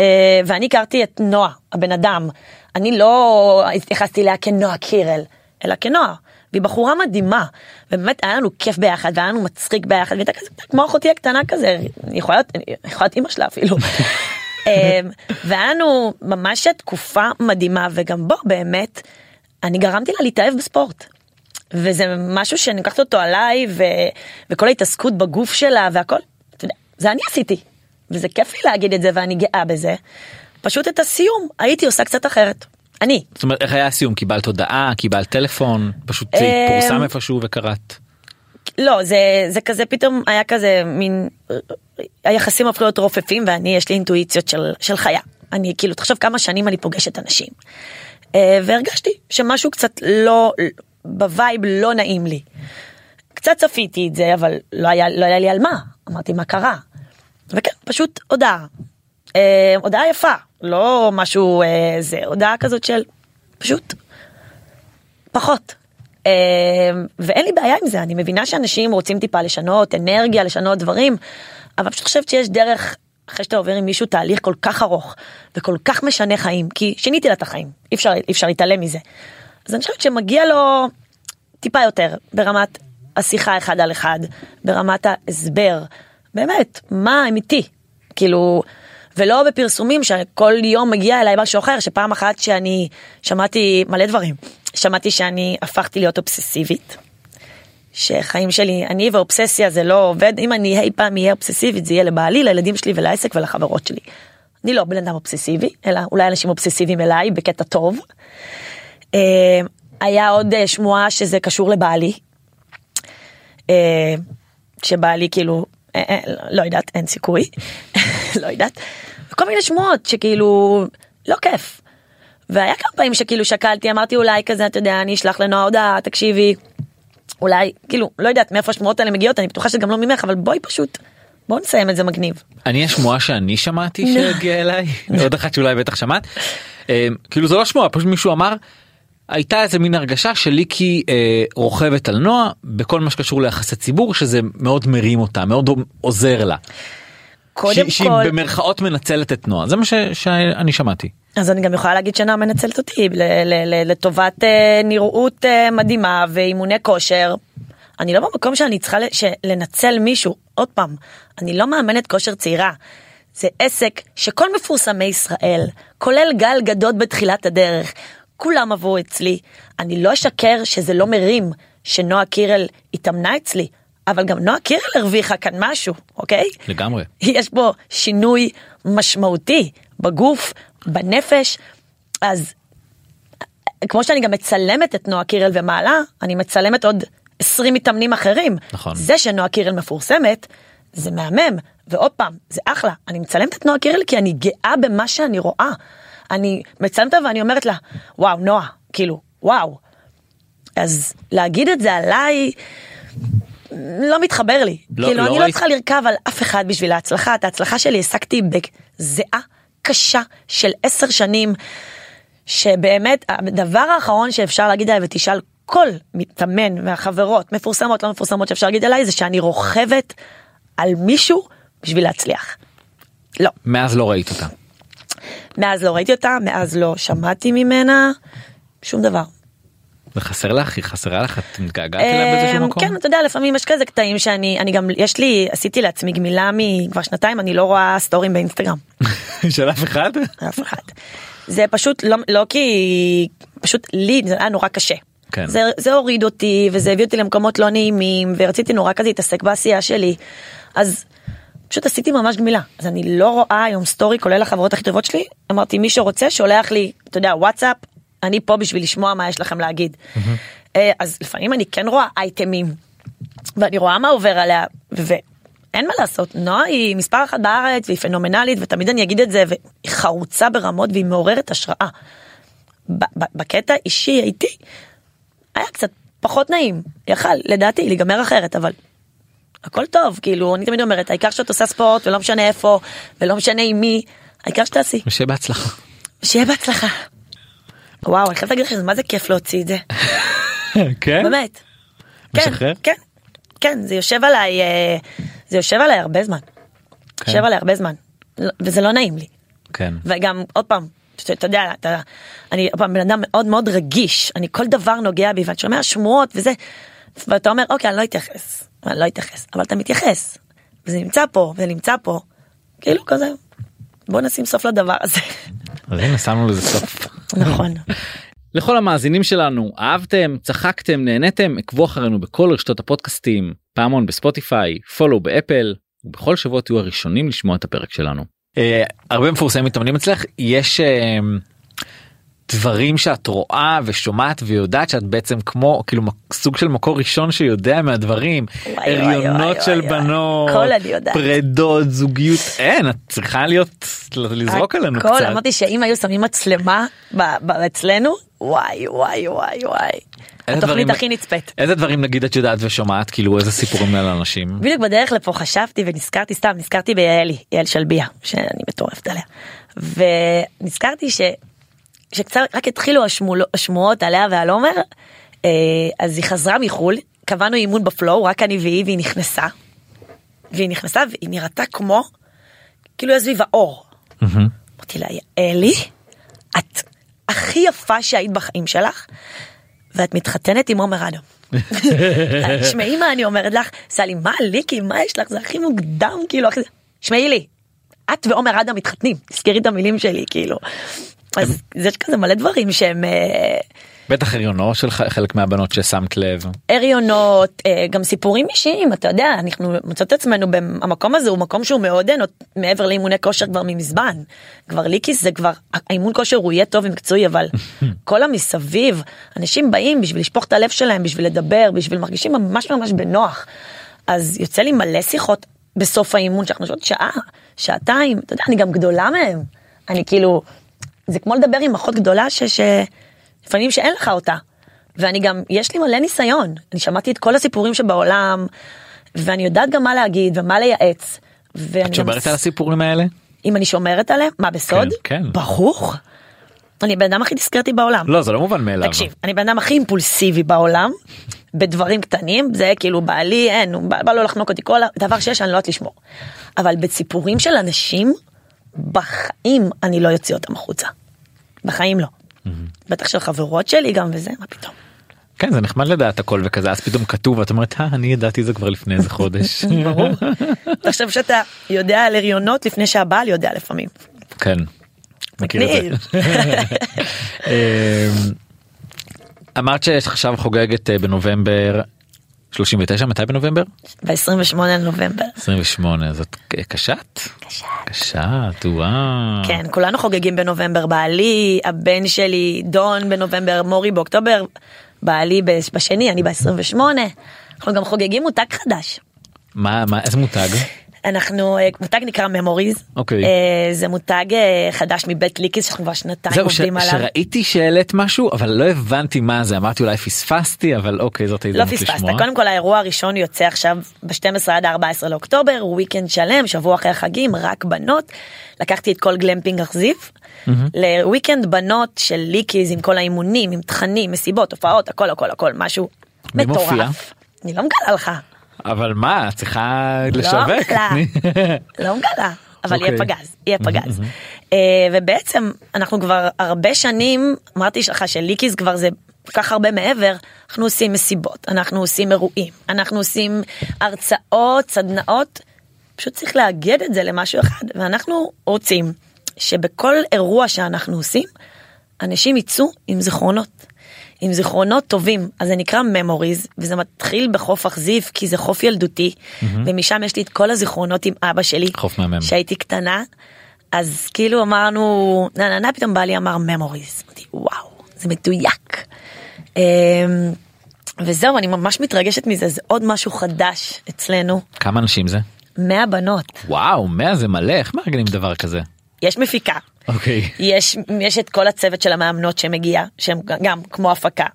אה, ואני הכרתי את נועה, הבן אדם. אני לא התייחסתי אליה כנועה קירל, אלא כנועה. והיא בחורה מדהימה, ובאמת היה לנו כיף ביחד, והיה לנו מצחיק ביחד, והייתה כזה כמו אחותי הקטנה כזה, היא יכולה להיות, היא יכולה להיות אימא שלה אפילו. אה, והיה לנו ממש תקופה מדהימה, וגם בו באמת, אני גרמתי לה להתאהב בספורט. וזה משהו שאני לוקחת אותו עליי ו... וכל ההתעסקות בגוף שלה והכל, אתה יודע, זה אני עשיתי. וזה כיף לי להגיד את זה ואני גאה בזה. פשוט את הסיום הייתי עושה קצת אחרת. אני. זאת אומרת איך היה הסיום קיבלת הודעה קיבלת טלפון פשוט זה אמ, פורסם איפשהו וקראת. לא, זה, זה כזה פתאום היה כזה מין, היחסים הפכו להיות רופפים ואני יש לי אינטואיציות של, של חיה. אני כאילו, תחשוב כמה שנים אני פוגשת אנשים. אה, והרגשתי שמשהו קצת לא, ב vibe לא נעים לי. קצת צפיתי את זה, אבל לא היה, לא היה לי על מה. אמרתי, מה קרה? וכן, פשוט הודעה. אה, הודעה יפה, לא משהו, אה, זה, הודעה כזאת של פשוט פחות. אה, ואין לי בעיה עם זה, אני מבינה שאנשים רוצים טיפה לשנות אנרגיה, לשנות דברים, אבל פשוט חושבת שיש דרך, אחרי שאתה עובר עם מישהו תהליך כל כך ארוך וכל כך משנה חיים, כי שיניתי לה את החיים, אי אפשר, אי אפשר להתעלם מזה. אז אני חושבת שמגיע לו טיפה יותר ברמת השיחה אחד על אחד, ברמת ההסבר, באמת, מה אמיתי, כאילו, ולא בפרסומים שכל יום מגיע אליי משהו אחר, שפעם אחת שאני שמעתי מלא דברים, שמעתי שאני הפכתי להיות אובססיבית, שחיים שלי, אני ואובססיה זה לא עובד, אם אני אי פעם אהיה אובססיבית זה יהיה לבעלי, לילדים שלי ולעסק ולחברות שלי. אני לא בן אדם אובססיבי, אלא אולי אנשים אובססיביים אליי בקטע טוב. אה, היה עוד אה, שמועה שזה קשור לבעלי. אה, שבעלי כאילו, לא יודעת, אין סיכוי, לא יודעת. כל מיני שמועות שכאילו, לא כיף. והיה כמה פעמים שכאילו שקלתי, אמרתי אולי כזה, אתה יודע, אני אשלח לנועה הודעה, תקשיבי, אולי, כאילו, לא יודעת מאיפה השמועות האלה מגיעות, אני בטוחה שגם לא ממך, אבל בואי פשוט, בואו נסיים את זה מגניב. אני השמועה שאני שמעתי שהגיעה אליי עוד אחת שאולי בטח שמעת אה, כאילו זה לא שמועה פשוט מישהו אמר. הייתה איזה מין הרגשה שליקי אה, רוכבת על נועה בכל מה שקשור ליחסי ציבור שזה מאוד מרים אותה מאוד עוזר לה. קודם שהיא- שהיא כל, במרכאות מנצלת את נועה זה מה ש- שאני שמעתי. אז אני גם יכולה להגיד שנועה מנצלת אותי לטובת אה, נראות אה, מדהימה ואימוני כושר. אני לא במקום שאני צריכה לנצל מישהו, עוד פעם, אני לא מאמנת כושר צעירה. זה עסק שכל מפורסמי ישראל, כולל גל גדות בתחילת הדרך, כולם עברו אצלי. אני לא אשקר שזה לא מרים שנועה קירל התאמנה אצלי, אבל גם נועה קירל הרוויחה כאן משהו, אוקיי? לגמרי. יש בו שינוי משמעותי בגוף, בנפש, אז כמו שאני גם מצלמת את נועה קירל ומעלה, אני מצלמת עוד 20 מתאמנים אחרים. נכון. זה שנועה קירל מפורסמת, זה מהמם, ועוד פעם, זה אחלה. אני מצלמת את נועה קירל כי אני גאה במה שאני רואה. אני מצלמת ואני אומרת לה, וואו, נועה, כאילו, וואו. אז להגיד את זה עליי, לא מתחבר לי. לא- כאילו, לא אני לא צריכה לרכב על אף אחד בשביל ההצלחה. את ההצלחה שלי השגתי בזיעה קשה של עשר שנים, שבאמת, הדבר האחרון שאפשר להגיד עליי, ותשאל כל מתאמן מהחברות, מפורסמות, לא מפורסמות, שאפשר להגיד עליי, זה שאני רוכבת על מישהו בשביל להצליח. לא. מאז לא ראית אותה. מאז לא ראיתי אותה, מאז לא שמעתי ממנה, שום דבר. וחסר לך היא חסרה לך את מתגעגעת אליה באיזשהו אמ, מקום. כן, אתה יודע, לפעמים יש כזה קטעים שאני, אני גם, יש לי, עשיתי לעצמי גמילה מכבר שנתיים, אני לא רואה סטורים באינסטגרם. של אף אחד? אף אחד. זה פשוט לא, לא כי, פשוט לי זה היה נורא קשה. כן. זה, זה הוריד אותי וזה הביא אותי למקומות לא נעימים ורציתי נורא כזה להתעסק בעשייה שלי. אז פשוט עשיתי ממש גמילה. אז אני לא רואה היום סטורי כולל החברות הכי טובות שלי. אמרתי מי שרוצה שולח לי, אתה יודע, וואטסאפ, אני פה בשביל לשמוע מה יש לכם להגיד. אה, אז לפעמים אני כן רואה אייטמים ואני רואה מה עובר עליה ואין מה לעשות נועה היא מספר אחת בארץ והיא פנומנלית ותמיד אני אגיד את זה והיא חרוצה ברמות והיא מעוררת השראה. ב- ב- בקטע אישי איתי היה קצת פחות נעים יכל לדעתי להיגמר אחרת אבל הכל טוב כאילו אני תמיד אומרת העיקר שאת עושה ספורט ולא משנה איפה ולא משנה עם מי העיקר שתעשי ושיהיה בהצלחה. שיהיה בהצלחה. וואו אני חייבת להגיד לכם מה זה כיף להוציא את זה כן? באמת. כן, משחרר? כן, כן, זה יושב עליי, אה, זה יושב עליי הרבה זמן. כן. יושב עליי הרבה זמן. לא- וזה לא נעים לי. כן. וגם עוד פעם, אתה יודע, אתה, אני פעם בן אדם מאוד מאוד רגיש, אני כל דבר נוגע בי ואני שומע שמועות וזה, ואתה אומר אוקיי אני לא אתייחס, אני לא אתייחס, אבל אתה מתייחס. וזה נמצא פה וזה נמצא פה, כאילו כזה, בוא נשים סוף לדבר הזה. אז הנה שמנו לזה סוף. נכון. לכל המאזינים שלנו אהבתם צחקתם נהניתם עקבו אחרינו בכל רשתות הפודקאסטים פעמון בספוטיפיי פולו באפל ובכל שבוע תהיו הראשונים לשמוע את הפרק שלנו. הרבה מפורסמים מתאמנים אצלך יש אה, דברים שאת רואה ושומעת ויודעת שאת בעצם כמו כאילו סוג של מקור ראשון שיודע מהדברים הריונות של. בנות. פרדות זוגיות אין את צריכה להיות לזרוק עלינו קצת. אמרתי שאם היו שמים מצלמה אצלנו, וואי וואי וואי וואי. התוכנית הכי נצפית. איזה דברים נגיד את יודעת ושומעת כאילו איזה סיפורים על אנשים. בדיוק בדרך לפה חשבתי ונזכרתי סתם, נזכרתי ביעלי, יעל שלביה, שאני מטורפת עליה. ונזכרתי ש... שקצת רק התחילו השמול... השמועות עליה ועל עומר, אה, אז היא חזרה מחו"ל, קבענו אימון בפלואו, רק אני והיא, והיא נכנסה. והיא נכנסה והיא נראתה כמו, כאילו היה סביב האור. אמרתי לה, יעלי, את הכי יפה שהיית בחיים שלך, ואת מתחתנת עם עומר אדם. שמעי מה אני אומרת לך, סלי, מה ליקי, מה יש לך, זה הכי מוקדם, כאילו. שמעי לי, את ועומר אדם מתחתנים, תזכרי את המילים שלי, כאילו. אז יש כזה מלא דברים שהם אה, בטח הריונו של חלק מהבנות ששמת לב. הריונות, אה, גם סיפורים אישיים, אתה יודע, אנחנו מוצאות את עצמנו במקום הזה, הוא מקום שהוא מאוד אה, נות- מעבר לאימוני כושר כבר ממזמן. כבר ליקיס זה כבר, האימון כושר הוא יהיה טוב ומקצועי, אבל כל המסביב, אנשים באים בשביל לשפוך את הלב שלהם, בשביל לדבר, בשביל מרגישים ממש ממש בנוח. אז יוצא לי מלא שיחות בסוף האימון, שאנחנו יושבות שעה, שעתיים, אתה יודע, אני גם גדולה מהם. אני כאילו, זה כמו לדבר עם אחות גדולה ש... ש... לפעמים שאין לך אותה. ואני גם, יש לי מלא ניסיון, אני שמעתי את כל הסיפורים שבעולם, ואני יודעת גם מה להגיד ומה לייעץ. את שומרת על הסיפורים האלה? אם אני שומרת עליהם? מה, בסוד? כן, כן. ברור. אני הבן אדם הכי דיסקרטי בעולם. לא זה לא מובן מאליו. תקשיב, אני בן אדם הכי אימפולסיבי בעולם, בדברים קטנים, זה כאילו בעלי, אין, בא, בא לו לחנוק אותי, כל דבר שיש אני לא יודעת לשמור. אבל בסיפורים של אנשים, בחיים אני לא אוציא אותם החוצה. בחיים לא. בטח של חברות שלי גם וזה, מה פתאום. כן זה נחמד לדעת הכל וכזה אז פתאום כתוב ואת אומרת "אה, אני ידעתי זה כבר לפני איזה חודש. ברור. תחשב שאתה יודע על הריונות לפני שהבעל יודע לפעמים. כן. מכיר את. זה. אמ, אמרת שעכשיו חוגגת אה, בנובמבר 39 מתי בנובמבר? ב-28 לנובמבר. 28 זאת קשת? קשת וואו. כן, כולנו חוגגים בנובמבר, בעלי, הבן שלי, דון בנובמבר, מורי באוקטובר, בעלי בש- בשני, אני ב-28. אנחנו גם חוגגים מותג חדש. מה מה איזה מותג? אנחנו, אה, מותג נקרא ממוריז. אוקיי. זה מותג אה, חדש מבית ליקיס שאנחנו כבר שנתיים זהו ש- עובדים עליו. שראיתי שהעלית משהו אבל לא הבנתי מה זה אמרתי אולי פספסתי אבל אוקיי זאת לא ההזדמנות פספסת. קודם כל האירוע הראשון יוצא עכשיו ב-12 עד 14 לאוקטובר, weekend שלם, שבוע אחרי החגים, רק בנות. לקחתי את כל גלמפינג אכזיב, ל weekend בנות של ליקיז עם כל האימונים, עם תכנים, מסיבות, הופעות, הכל הכל הכל, משהו מי מופיע? מטורף. אני לא מגלה לך, אבל מה את צריכה לא לשווק. מגלה, לא מגלה, אבל יהיה אוקיי. פגז, יהיה פגז. אה, ובעצם אנחנו כבר הרבה שנים, אמרתי לך שליקיז כבר זה כל כך הרבה מעבר, אנחנו עושים מסיבות, אנחנו עושים אירועים, אנחנו עושים הרצאות, סדנאות, פשוט צריך לאגד את זה למשהו אחד, ואנחנו רוצים שבכל אירוע שאנחנו עושים, אנשים יצאו עם זיכרונות. עם זיכרונות טובים, אז זה נקרא memories, וזה מתחיל בחוף אכזיב, כי זה חוף ילדותי, ומשם יש לי את כל הזיכרונות עם אבא שלי, חוף מהמם. שהייתי קטנה, אז כאילו אמרנו, נה נה נה, פתאום בעלי אמר memories, אמרתי וואו, זה מדויק. אמ, וזהו, אני ממש מתרגשת מזה, זה עוד משהו חדש אצלנו, כמה אנשים זה? 100 בנות, וואו 100 זה מלא איך מארגנים דבר כזה. יש מפיקה, אוקיי. יש, יש את כל הצוות של המאמנות שמגיע, שהם גם כמו הפקה.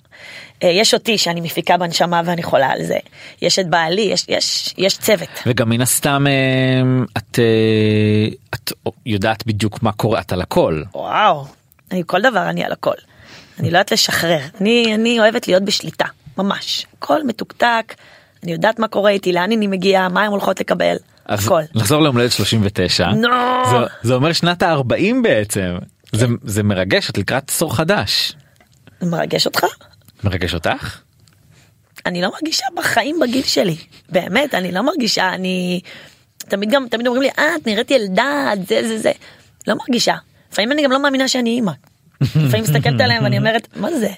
אה, יש אותי שאני מפיקה בנשמה ואני חולה על זה. יש את בעלי, יש, יש, יש צוות. וגם מן הסתם אה, את אה, את יודעת בדיוק מה קורה את על הכל. וואו, אני כל דבר אני על הכל. אני לא יודעת לשחרר, אני, אני אוהבת להיות בשליטה, ממש. הכל מתוקתק, אני יודעת מה קורה איתי, לאן אני מגיעה, מה הן הולכות לקבל, הכל. לחזור ליום הולדת 39 נו. זה, זה אומר שנת ה-40 בעצם זה, זה מרגש את לקראת עשור חדש. זה מרגש אותך? מרגש אותך? אני לא מרגישה בחיים בגיל שלי, באמת, אני לא מרגישה, אני... תמיד גם, תמיד אומרים לי, אה, את נראית ילדה, זה זה זה. לא מרגישה. לפעמים אני גם לא מאמינה שאני אימא. לפעמים מסתכלת עליהם ואני אומרת, מה זה?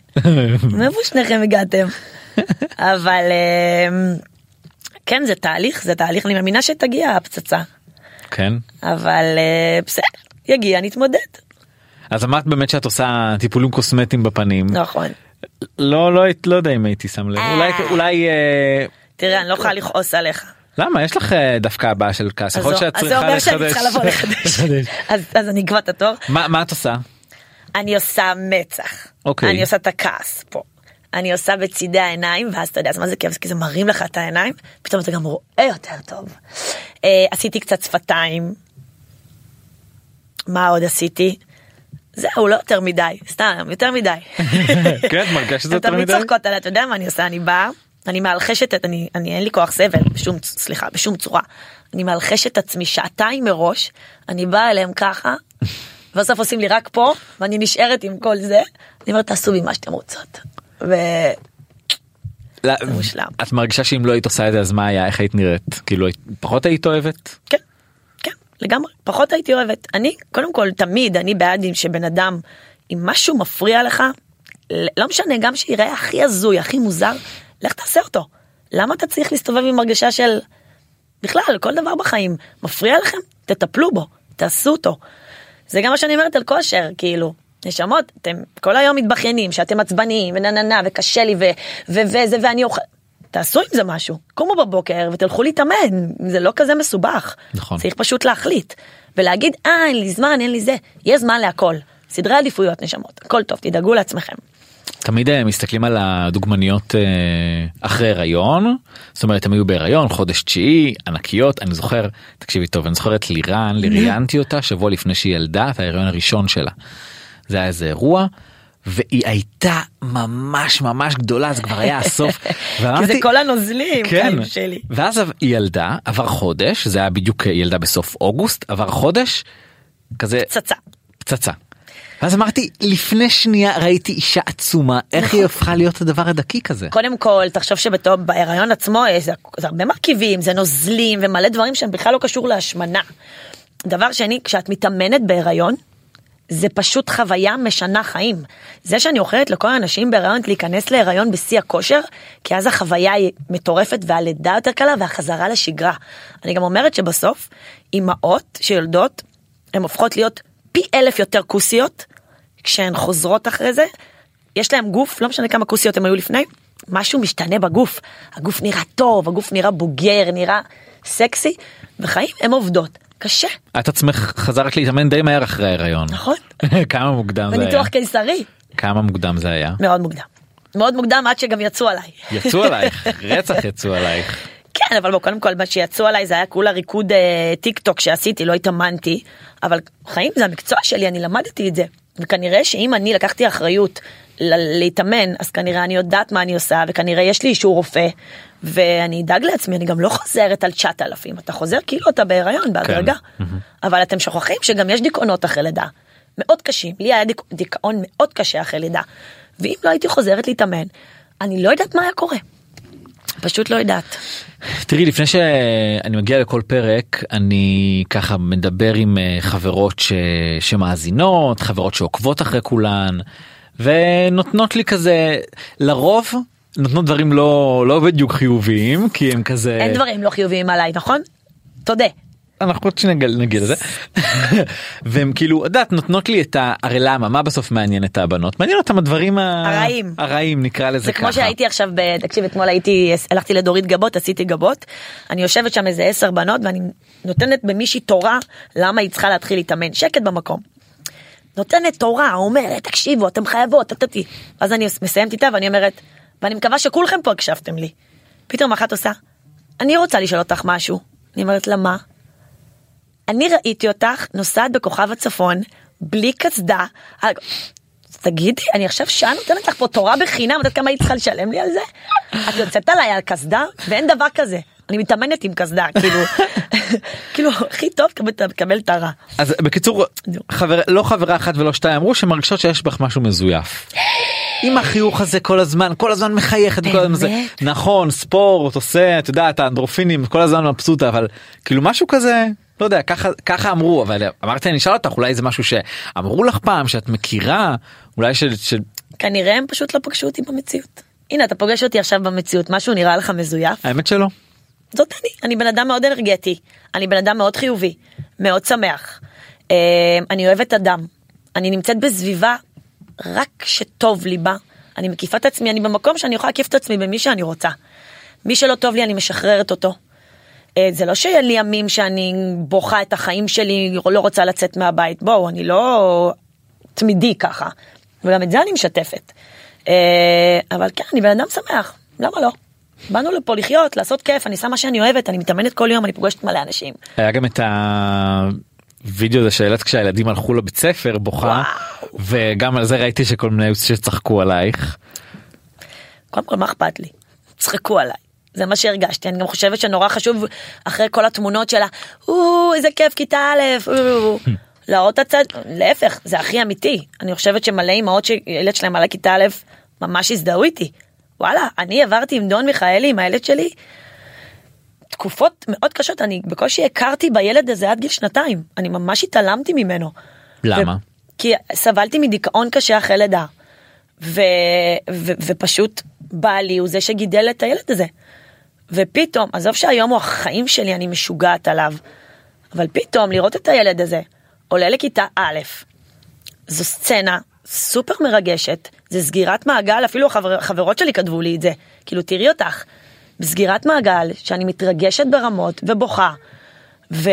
מאיפה שניכם הגעתם? אבל אמ, כן, זה תהליך, זה תהליך, אני מאמינה שתגיע הפצצה. כן. אבל אה, בסדר, יגיע, נתמודד. אז אמרת באמת שאת עושה טיפולים קוסמטיים בפנים. נכון. לא לא היית- לא יודע אם הייתי שם לב אולי אולי אה, תראה, אני לא יכולה לכעוס עליך. למה יש לך אה, דווקא הבעיה של כעס יכול להיות שאת אז זה צריכה אומר שאני לחדש. צריכה לבוא לחדש. אז אני אקבע את התור. מה מה את עושה? אני עושה מצח. אוקיי. אני עושה את הכעס פה. אני עושה בצידי העיניים ואז אתה יודע אז מה זה כיף כי זה מרים לך את העיניים פתאום אתה גם רואה יותר טוב. אה, עשיתי קצת שפתיים. מה עוד עשיתי? זהו לא יותר מדי סתם יותר מדי. כן, את מרגישה שזה יותר תמיד מדי? צוחקות עליי אתה יודע מה אני עושה אני באה אני מאלחשת את אני אני אין לי כוח סבל בשום סליחה בשום צורה אני מאלחשת את עצמי שעתיים מראש אני באה אליהם ככה. בסוף עושים לי רק פה ואני נשארת עם כל זה אני אומרת תעשו בי מה שאתם רוצות. וכן לא, מושלם. את מרגישה שאם לא היית עושה את זה אז מה היה? איך היית נראית? כאילו פחות היית אוהבת? כן לגמרי. פחות הייתי אוהבת. אני קודם כל תמיד אני בעד אם שבן אדם אם משהו מפריע לך לא משנה גם שיראה הכי הזוי הכי מוזר לך תעשה אותו. למה אתה צריך להסתובב עם הרגשה של בכלל כל דבר בחיים מפריע לכם? תטפלו בו תעשו אותו. זה גם מה שאני אומרת על כושר כאילו נשמות אתם כל היום מתבכיינים שאתם עצבניים ונה נה נה וקשה לי ו- ו- וזה ואני אוכל. תעשו עם זה משהו קומו בבוקר ותלכו להתאמן זה לא כזה מסובך נכון. צריך פשוט להחליט ולהגיד אה אין לי זמן אין לי זה יש זמן להכל סדרי עדיפויות נשמות הכל טוב תדאגו לעצמכם. תמיד אה, מסתכלים על הדוגמניות אה, אחרי הריון זאת אומרת הם היו בהריון חודש תשיעי ענקיות אני זוכר תקשיבי טוב אני זוכר את לירן ראיינתי אותה שבוע לפני שהיא ילדה את ההריון הראשון שלה. זה היה איזה אירוע והיא הייתה ממש ממש גדולה זה כבר היה הסוף. כי ואמרתי, זה כל הנוזלים כן. שלי. ואז היא ילדה עבר חודש זה היה בדיוק ילדה בסוף אוגוסט עבר חודש כזה פצצה. פצצה. ואז אמרתי לפני שנייה ראיתי אישה עצומה איך היא הפכה להיות הדבר הדקיק הזה. קודם כל תחשוב שבתור בהיריון עצמו אה, זה, זה הרבה מרכיבים זה נוזלים ומלא דברים שהם בכלל לא קשור להשמנה. דבר שני כשאת מתאמנת בהיריון זה פשוט חוויה משנה חיים. זה שאני אוכלת לכל האנשים בהיריון להיכנס להיריון בשיא הכושר כי אז החוויה היא מטורפת והלידה יותר קלה והחזרה לשגרה. אני גם אומרת שבסוף אימהות שיולדות הן הופכות להיות פי אלף יותר כוסיות כשהן חוזרות אחרי זה יש להם גוף לא משנה כמה כוסיות הם היו לפני משהו משתנה בגוף הגוף נראה טוב הגוף נראה בוגר נראה סקסי וחיים הם עובדות קשה את עצמך חזרת להתאמן די מהר אחרי ההיריון. נכון כמה מוקדם זה היה? בניתוח קיסרי כמה מוקדם זה היה? מאוד מוקדם מאוד מוקדם עד שגם יצאו עליי יצאו עלייך רצח יצאו עלייך. כן אבל בוא קודם כל מה שיצאו עליי זה היה כולה ריקוד אה, טיק טוק שעשיתי לא התאמנתי אבל חיים זה המקצוע שלי אני למדתי את זה וכנראה שאם אני לקחתי אחריות להתאמן אז כנראה אני יודעת מה אני עושה וכנראה יש לי אישור רופא ואני אדאג לעצמי אני גם לא חוזרת על 9,000 אתה חוזר כאילו אתה בהיריון בהדרגה. אבל אתם שוכחים שגם יש דיכאונות אחרי לידה. מאוד קשים. לי היה דיכ... דיכאון מאוד קשה אחרי לידה. ואם לא הייתי חוזרת להתאמן אני לא יודעת מה היה קורה. פשוט לא יודעת. תראי לפני שאני מגיע לכל פרק אני ככה מדבר עם אה, חברות ש... שמאזינות חברות שעוקבות אחרי כולן ונותנות לי כזה לרוב נותנות דברים לא לא בדיוק חיוביים כי הם כזה אין דברים לא חיוביים עליי נכון? תודה. אנחנו עוד שניה נגיד לזה והם כאילו את יודעת נותנות לי את ה... הרי למה מה בסוף מעניין את הבנות מעניין אותם הדברים הרעים. הרעים נקרא לזה זה ככה. כמו שהייתי עכשיו, ב- תקשיב, אתמול הייתי, הלכתי לדורית גבות, עשיתי גבות, אני יושבת שם איזה עשר בנות ואני נותנת במישהי תורה למה היא צריכה להתחיל להתאמן, שקט במקום. נותנת תורה, אומרת, תקשיבו, אתם חייבות, טטטי. ואז אני מסיימת איתה ואני אומרת, ואני מקווה שכולכם פה הקשבתם לי. פתאום אחת עושה, אני רוצה לשאול אותך משהו. אני אומרת לה, מה? אני ראיתי אותך נוסעת בכוכב הצפון, בלי קסדה. אז תגידי, אני עכשיו שעה נותנת לך פה תורה בחינם, את יודעת כמה היית צריכה לשלם לי על זה? את יוצאת עליי על קסדה? ואין דבר כזה. אני מתאמנת עם קסדה, כאילו, כאילו, הכי טוב לקבל- לקבל את הרע. אז בקיצור. חבר לא חברה אחת ולא שתיים אמרו שמרגישות שיש בך משהו מזויף. עם החיוך הזה כל הזמן כל הזמן מחייכת כל הזמן זה? נכון ספורט עושה את יודעת האנדרופינים כל הזמן מבסוטה אבל כאילו משהו כזה לא יודע ככה ככה אמרו אבל אמרתי אני אשאל אותך אולי זה משהו שאמרו לך פעם שאת מכירה אולי של, של כנראה הם פשוט לא פגשו אותי במציאות. הנה, אתה פוגש אותי עכשיו במציאות, משהו נראה לך מזויף? האמת שלא. זאת אני, אני בן אדם מאוד אנרגטי, אני בן אדם מאוד חיובי, מאוד שמח. אה, אני אוהבת אדם, אני נמצאת בסביבה רק שטוב לי בה, אני מקיפה את עצמי, אני במקום שאני יכולה להקיף את עצמי במי שאני רוצה. מי שלא טוב לי אני משחררת אותו. אה, זה לא שיהיה לי ימים שאני בוכה את החיים שלי, לא רוצה לצאת מהבית, בואו, אני לא תמידי ככה. וגם את זה אני משתפת. אה, אבל כן, אני בן אדם שמח, למה לא? באנו לפה לחיות, לעשות כיף, אני עושה מה שאני אוהבת, אני מתאמנת כל יום, אני פוגשת מלא אנשים. היה גם את הווידאו הזה שהעלית כשהילדים הלכו לבית ספר בוכה וגם על זה ראיתי שכל מיני שצחקו עלייך. קודם כל, מה אכפת לי? צחקו עליי. זה מה שהרגשתי, אני גם חושבת שנורא חשוב אחרי כל התמונות שלה, או איזה כיף כיתה א', או, להראות את הצד, להפך, זה הכי אמיתי. אני חושבת שמלא אימהות שילד שלהם עלה כיתה א', ממש הזדהו איתי. וואלה, אני עברתי עם דון מיכאלי, עם הילד שלי, תקופות מאוד קשות, אני בקושי הכרתי בילד הזה עד גיל שנתיים, אני ממש התעלמתי ממנו. למה? ו- כי סבלתי מדיכאון קשה אחרי לידה. ו- ו- ופשוט בעלי הוא זה שגידל את הילד הזה. ופתאום, עזוב שהיום הוא החיים שלי, אני משוגעת עליו, אבל פתאום לראות את הילד הזה עולה לכיתה א', זו סצנה סופר מרגשת, זה סגירת מעגל, אפילו החבר, החברות שלי כתבו לי את זה, כאילו תראי אותך, בסגירת מעגל שאני מתרגשת ברמות ובוכה, ו...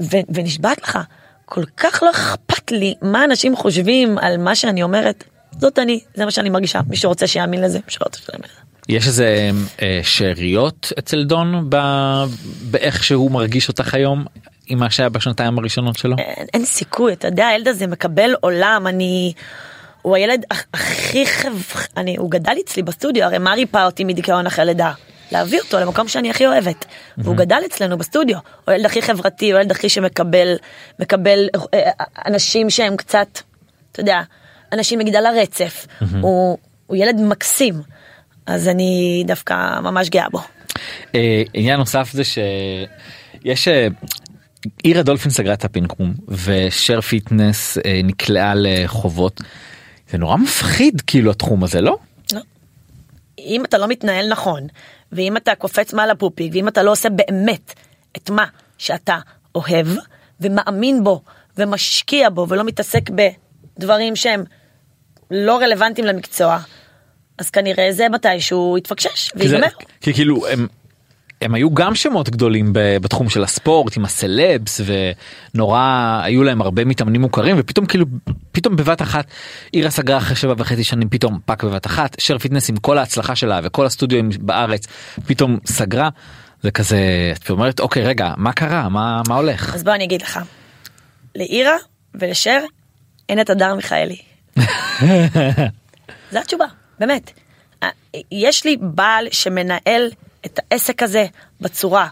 ו... ונשבעת לך, כל כך לא אכפת לי מה אנשים חושבים על מה שאני אומרת, זאת אני, זה מה שאני מרגישה, מי שרוצה שיאמין לזה, מי שלא רוצה שיאמין לזה. יש איזה אה, שאריות אצל דון ב... באיך שהוא מרגיש אותך היום עם מה שהיה בשנתיים הראשונות שלו? אין, אין סיכוי, אתה יודע, הילד הזה מקבל עולם, אני... הוא הילד הכ- הכי חב... אני, הוא גדל אצלי בסטודיו, הרי מה ריפא אותי מדיכאון אחרי לידה? להביא אותו למקום שאני הכי אוהבת. והוא גדל אצלנו בסטודיו. הוא הילד הכי חברתי, הוא הילד הכי שמקבל מקבל אה, אנשים שהם קצת, אתה יודע, אנשים מכל הרצף. הוא, הוא ילד מקסים. אז אני דווקא ממש גאה בו. אה, עניין נוסף זה שיש אה, אירה דולפין סגרה את ה Pink Room ושר פיטנס אה, נקלעה לחובות. זה נורא מפחיד כאילו התחום הזה לא? לא. אם אתה לא מתנהל נכון, ואם אתה קופץ מעל הפופיק, ואם אתה לא עושה באמת את מה שאתה אוהב, ומאמין בו, ומשקיע בו, ולא מתעסק בדברים שהם לא רלוונטיים למקצוע, אז כנראה זה מתישהו יתפקשש ויגמר. כי כאילו הם. הם היו גם שמות גדולים בתחום של הספורט עם הסלבס ונורא היו להם הרבה מתאמנים מוכרים ופתאום כאילו פתאום בבת אחת אירה סגרה אחרי שבע וחצי שנים פתאום פאק בבת אחת שר פיטנס עם כל ההצלחה שלה וכל הסטודיו בארץ פתאום סגרה זה כזה את אומרת אוקיי רגע מה קרה מה מה הולך אז בוא אני אגיד לך, לאירה ולשר אין את הדר מיכאלי. זו התשובה, באמת. אה, יש לי בעל שמנהל את העסק הזה בצורה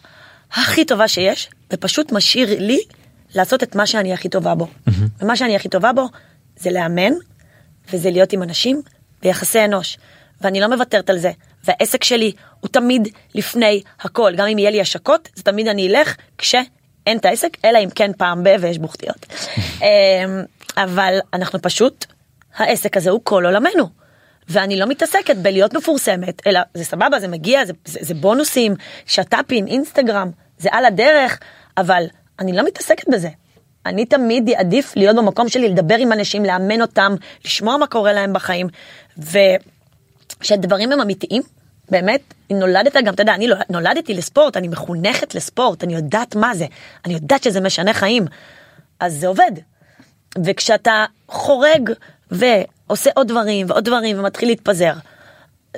הכי טובה שיש, ופשוט משאיר לי לעשות את מה שאני הכי טובה בו. ומה שאני הכי טובה בו זה לאמן, וזה להיות עם אנשים ויחסי אנוש. ואני לא מוותרת על זה. והעסק שלי הוא תמיד לפני הכל. גם אם יהיה לי השקות, זה תמיד אני אלך כשאין את העסק, אלא אם כן פעם ב- ויש בוכתיות. אמ, אבל אנחנו פשוט העסק הזה הוא כל עולמנו. ואני לא מתעסקת בלהיות מפורסמת, אלא זה סבבה, זה מגיע, זה, זה, זה בונוסים, שת"פים, אינסטגרם, זה על הדרך, אבל אני לא מתעסקת בזה. אני תמיד עדיף להיות במקום שלי, לדבר עם אנשים, לאמן אותם, לשמוע מה קורה להם בחיים, ושהדברים הם אמיתיים, באמת, נולדת גם, אתה יודע, אני לא- נולדתי לספורט, אני מחונכת לספורט, אני יודעת מה זה, אני יודעת שזה משנה חיים, אז זה עובד. וכשאתה חורג ועושה עוד דברים ועוד דברים ומתחיל להתפזר.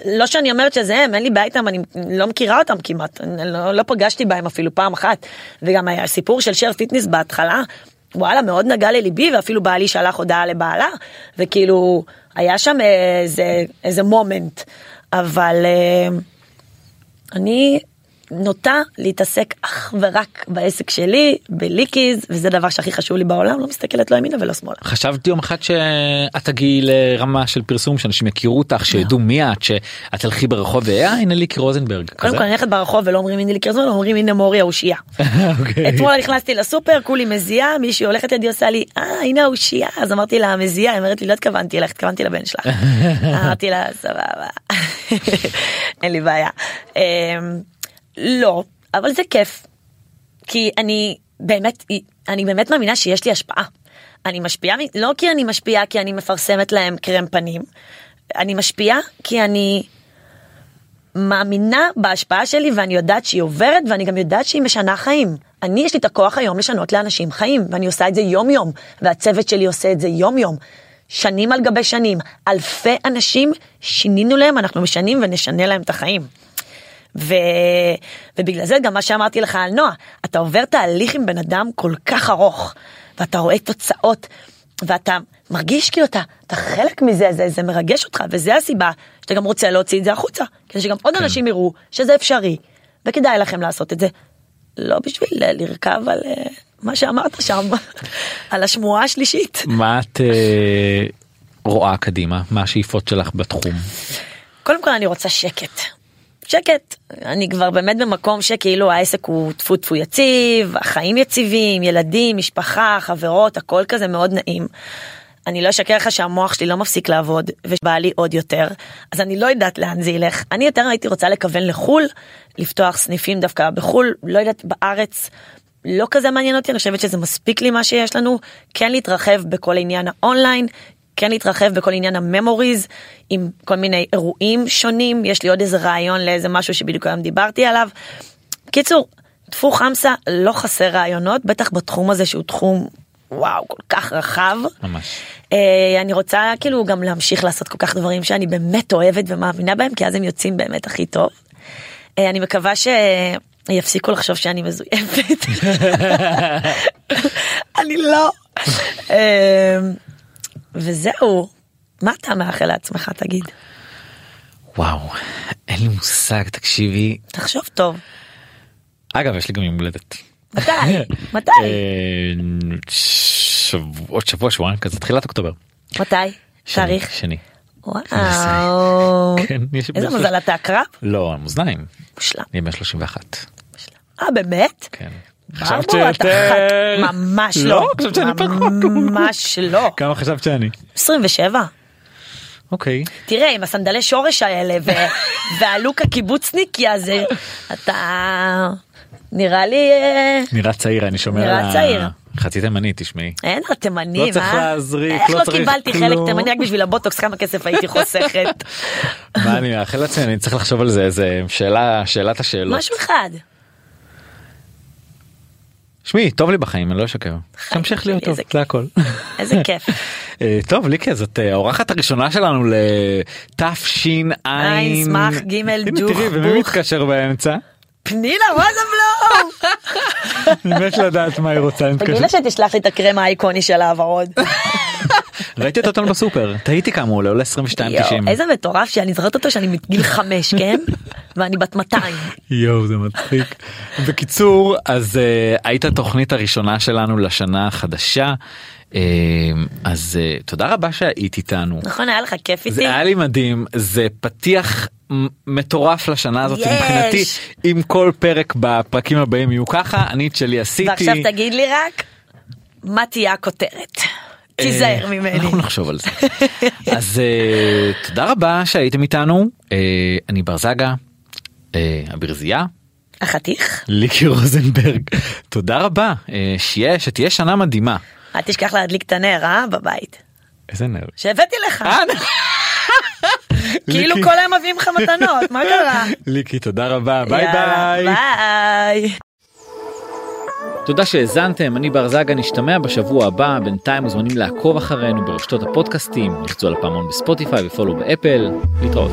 לא שאני אומרת שזה הם, אין לי בעיה איתם, אני לא מכירה אותם כמעט, לא, לא פגשתי בהם אפילו פעם אחת. וגם היה סיפור של שר פיטנס בהתחלה, וואלה, מאוד נגע לליבי, ואפילו בעלי שלח הודעה לבעלה, וכאילו, היה שם איזה, איזה מומנט. אבל אה, אני נוטה להתעסק אך ורק בעסק שלי, בליקיז, וזה דבר שהכי חשוב לי בעולם, לא מסתכלת לא ימינה ולא שמאלה. חשבתי יום אחד שאת תגיעי לרמה של פרסום שאנשים יכירו אותך שידעו מי את שאת תלכי ברחוב ואה הנה ליקי רוזנברג. קודם? כל אני הולכת ברחוב ולא אומרים הנה ליקי רוזנברג, אומרים הנה מורי האושייה. אוקיי. אתמול נכנסתי לסופר, כולי מזיעה, מישהי הולכת לידי עושה לי, אה הנה האושייה, אז אמרתי לה מזיעה, היא אומרת לי לא התכוונתי אלייך, התכוונתי לבן שלך. אמרתי לה סבבה, אין לי בעיה. לא, אבל זה כיף. כי אני באמת, אני באמת מאמינה שיש לי השפעה. אני משפיעה, לא כי אני משפיעה כי אני מפרסמת להם קרם פנים, אני משפיעה כי אני מאמינה בהשפעה שלי ואני יודעת שהיא עוברת ואני גם יודעת שהיא משנה חיים. אני יש לי את הכוח היום לשנות לאנשים חיים ואני עושה את זה יום יום והצוות שלי עושה את זה יום יום. שנים על גבי שנים, אלפי אנשים שינינו להם, אנחנו משנים ונשנה להם את החיים. ו... ובגלל זה גם מה שאמרתי לך על נועה, אתה עובר תהליך עם בן אדם כל כך ארוך, ואתה רואה תוצאות, ואתה מרגיש כאילו אתה, אתה חלק מזה, זה, זה מרגש אותך, וזה הסיבה שאתה גם רוצה להוציא את זה החוצה, כדי שגם עוד כן. אנשים יראו שזה אפשרי, וכדאי לכם לעשות את זה. לא בשביל אה, לרכב על אה, מה שאמרת שם, על השמועה השלישית. מה את אה, רואה קדימה מה השאיפות שלך בתחום. קודם כל אני רוצה שקט. שקט, אני כבר באמת במקום שכאילו העסק הוא טפו טפו יציב, החיים יציבים, ילדים, משפחה, חברות, הכל כזה מאוד נעים. אני לא אשקר לך שהמוח שלי לא מפסיק לעבוד ובא לי עוד יותר. אז אני לא יודעת לאן זה ילך. אני יותר הייתי רוצה לכוון לחו"ל לפתוח סניפים דווקא בחו"ל לא יודעת בארץ. לא כזה מעניין אותי אני חושבת שזה מספיק לי מה שיש לנו. כן להתרחב בכל עניין האונליין כן להתרחב בכל עניין הממוריז עם כל מיני אירועים שונים יש לי עוד איזה רעיון לאיזה משהו שבדיוק היום דיברתי עליו. קיצור טפו חמסה לא חסר רעיונות בטח בתחום הזה שהוא תחום וואו כל כך רחב. ממש. אה, אני רוצה כאילו גם להמשיך לעשות כל כך דברים שאני באמת אוהבת ומאמינה בהם כי אז הם יוצאים באמת הכי טוב. אה, אני מקווה שיפסיקו לחשוב שאני מזויפת. אני לא. אה, וזהו. מה אתה מאחל לעצמך תגיד? וואו אין לי מושג תקשיבי תחשוב טוב. אגב יש לי גם יום הולדת. מתי? מתי? אה, שבוע- עוד שבוע שבועיים כזה תחילת אוקטובר. מתי? תאריך? שני. וואו. כן, איזה מזל אתה עקרב? לא המאזניים. מושלם. אני בן 31. אה באמת? כן. חשבת שיותר- ממש לא, לא. חשבת שאני פחות. ממש לא. כמה חשבת שאני? 27. אוקיי. תראה עם הסנדלי שורש האלה ו- והלוק הקיבוצניקי הזה אתה נראה לי אה, נראה צעיר אני שומע נראה צעיר. חצי תימני תשמעי. אין לו תימנים, לא צריך? להזריק, איך לא לא צריך קיבלתי כלום. חלק תימני רק בשביל הבוטוקס כמה כסף הייתי חוסכת. מה אני מאחל לעצמי אני צריך לחשוב על זה איזה שאלה שאלת השאלות. משהו אחד. שמי טוב לי בחיים אני לא אשקר. תמשיך להיות טוב זה הכל. איזה כיף. אה, טוב ליקי זאת אה, האורחת הראשונה שלנו לתש"ע. עין, סמך, גימל, הנה, דוך, תראי ומי. מתקשר באמצע? פנינה מה זה בלום? אני מת לדעת מה היא רוצה. לה שתשלח לי את הקרם האיקוני של הוורוד. ראיתי את אותנו בסופר תהיתי כמה הוא עולה עולה 22.90. יואו, איזה מטורף שאני זוכרת אותו שאני מגיל חמש כן? ואני בת 200. יואו זה מצחיק. בקיצור אז uh, היית התוכנית הראשונה שלנו לשנה החדשה אז uh, תודה רבה שהיית איתנו. נכון היה לך כיף איתי? זה היה לי מדהים זה פתיח מטורף לשנה הזאת יש. מבחינתי אם כל פרק בפרקים הבאים יהיו ככה אני את שלי עשיתי. ועכשיו תגיד לי רק מה תהיה הכותרת. תיזהר ממני. אנחנו נחשוב על זה. אז אה, תודה רבה שהייתם איתנו. אה, אני בר זגה, אה, אבירזייה, החתיך? ליקי רוזנברג. תודה רבה. אה, שיהיה, שתהיה שנה מדהימה. אל תשכח להדליק את הנר, אה? בבית. איזה נר. שהבאתי לך. אה, כאילו. כל היום מביאים לך מתנות, מה קרה? ליקי, תודה רבה. ביי ביי. ביי. תודה שהאזנתם, אני בר זגה, נשתמע בשבוע הבא, בינתיים מוזמנים לעקוב אחרינו ברשתות הפודקאסטים, לחצו על הפעמון בספוטיפיי ופולו באפל, להתראות.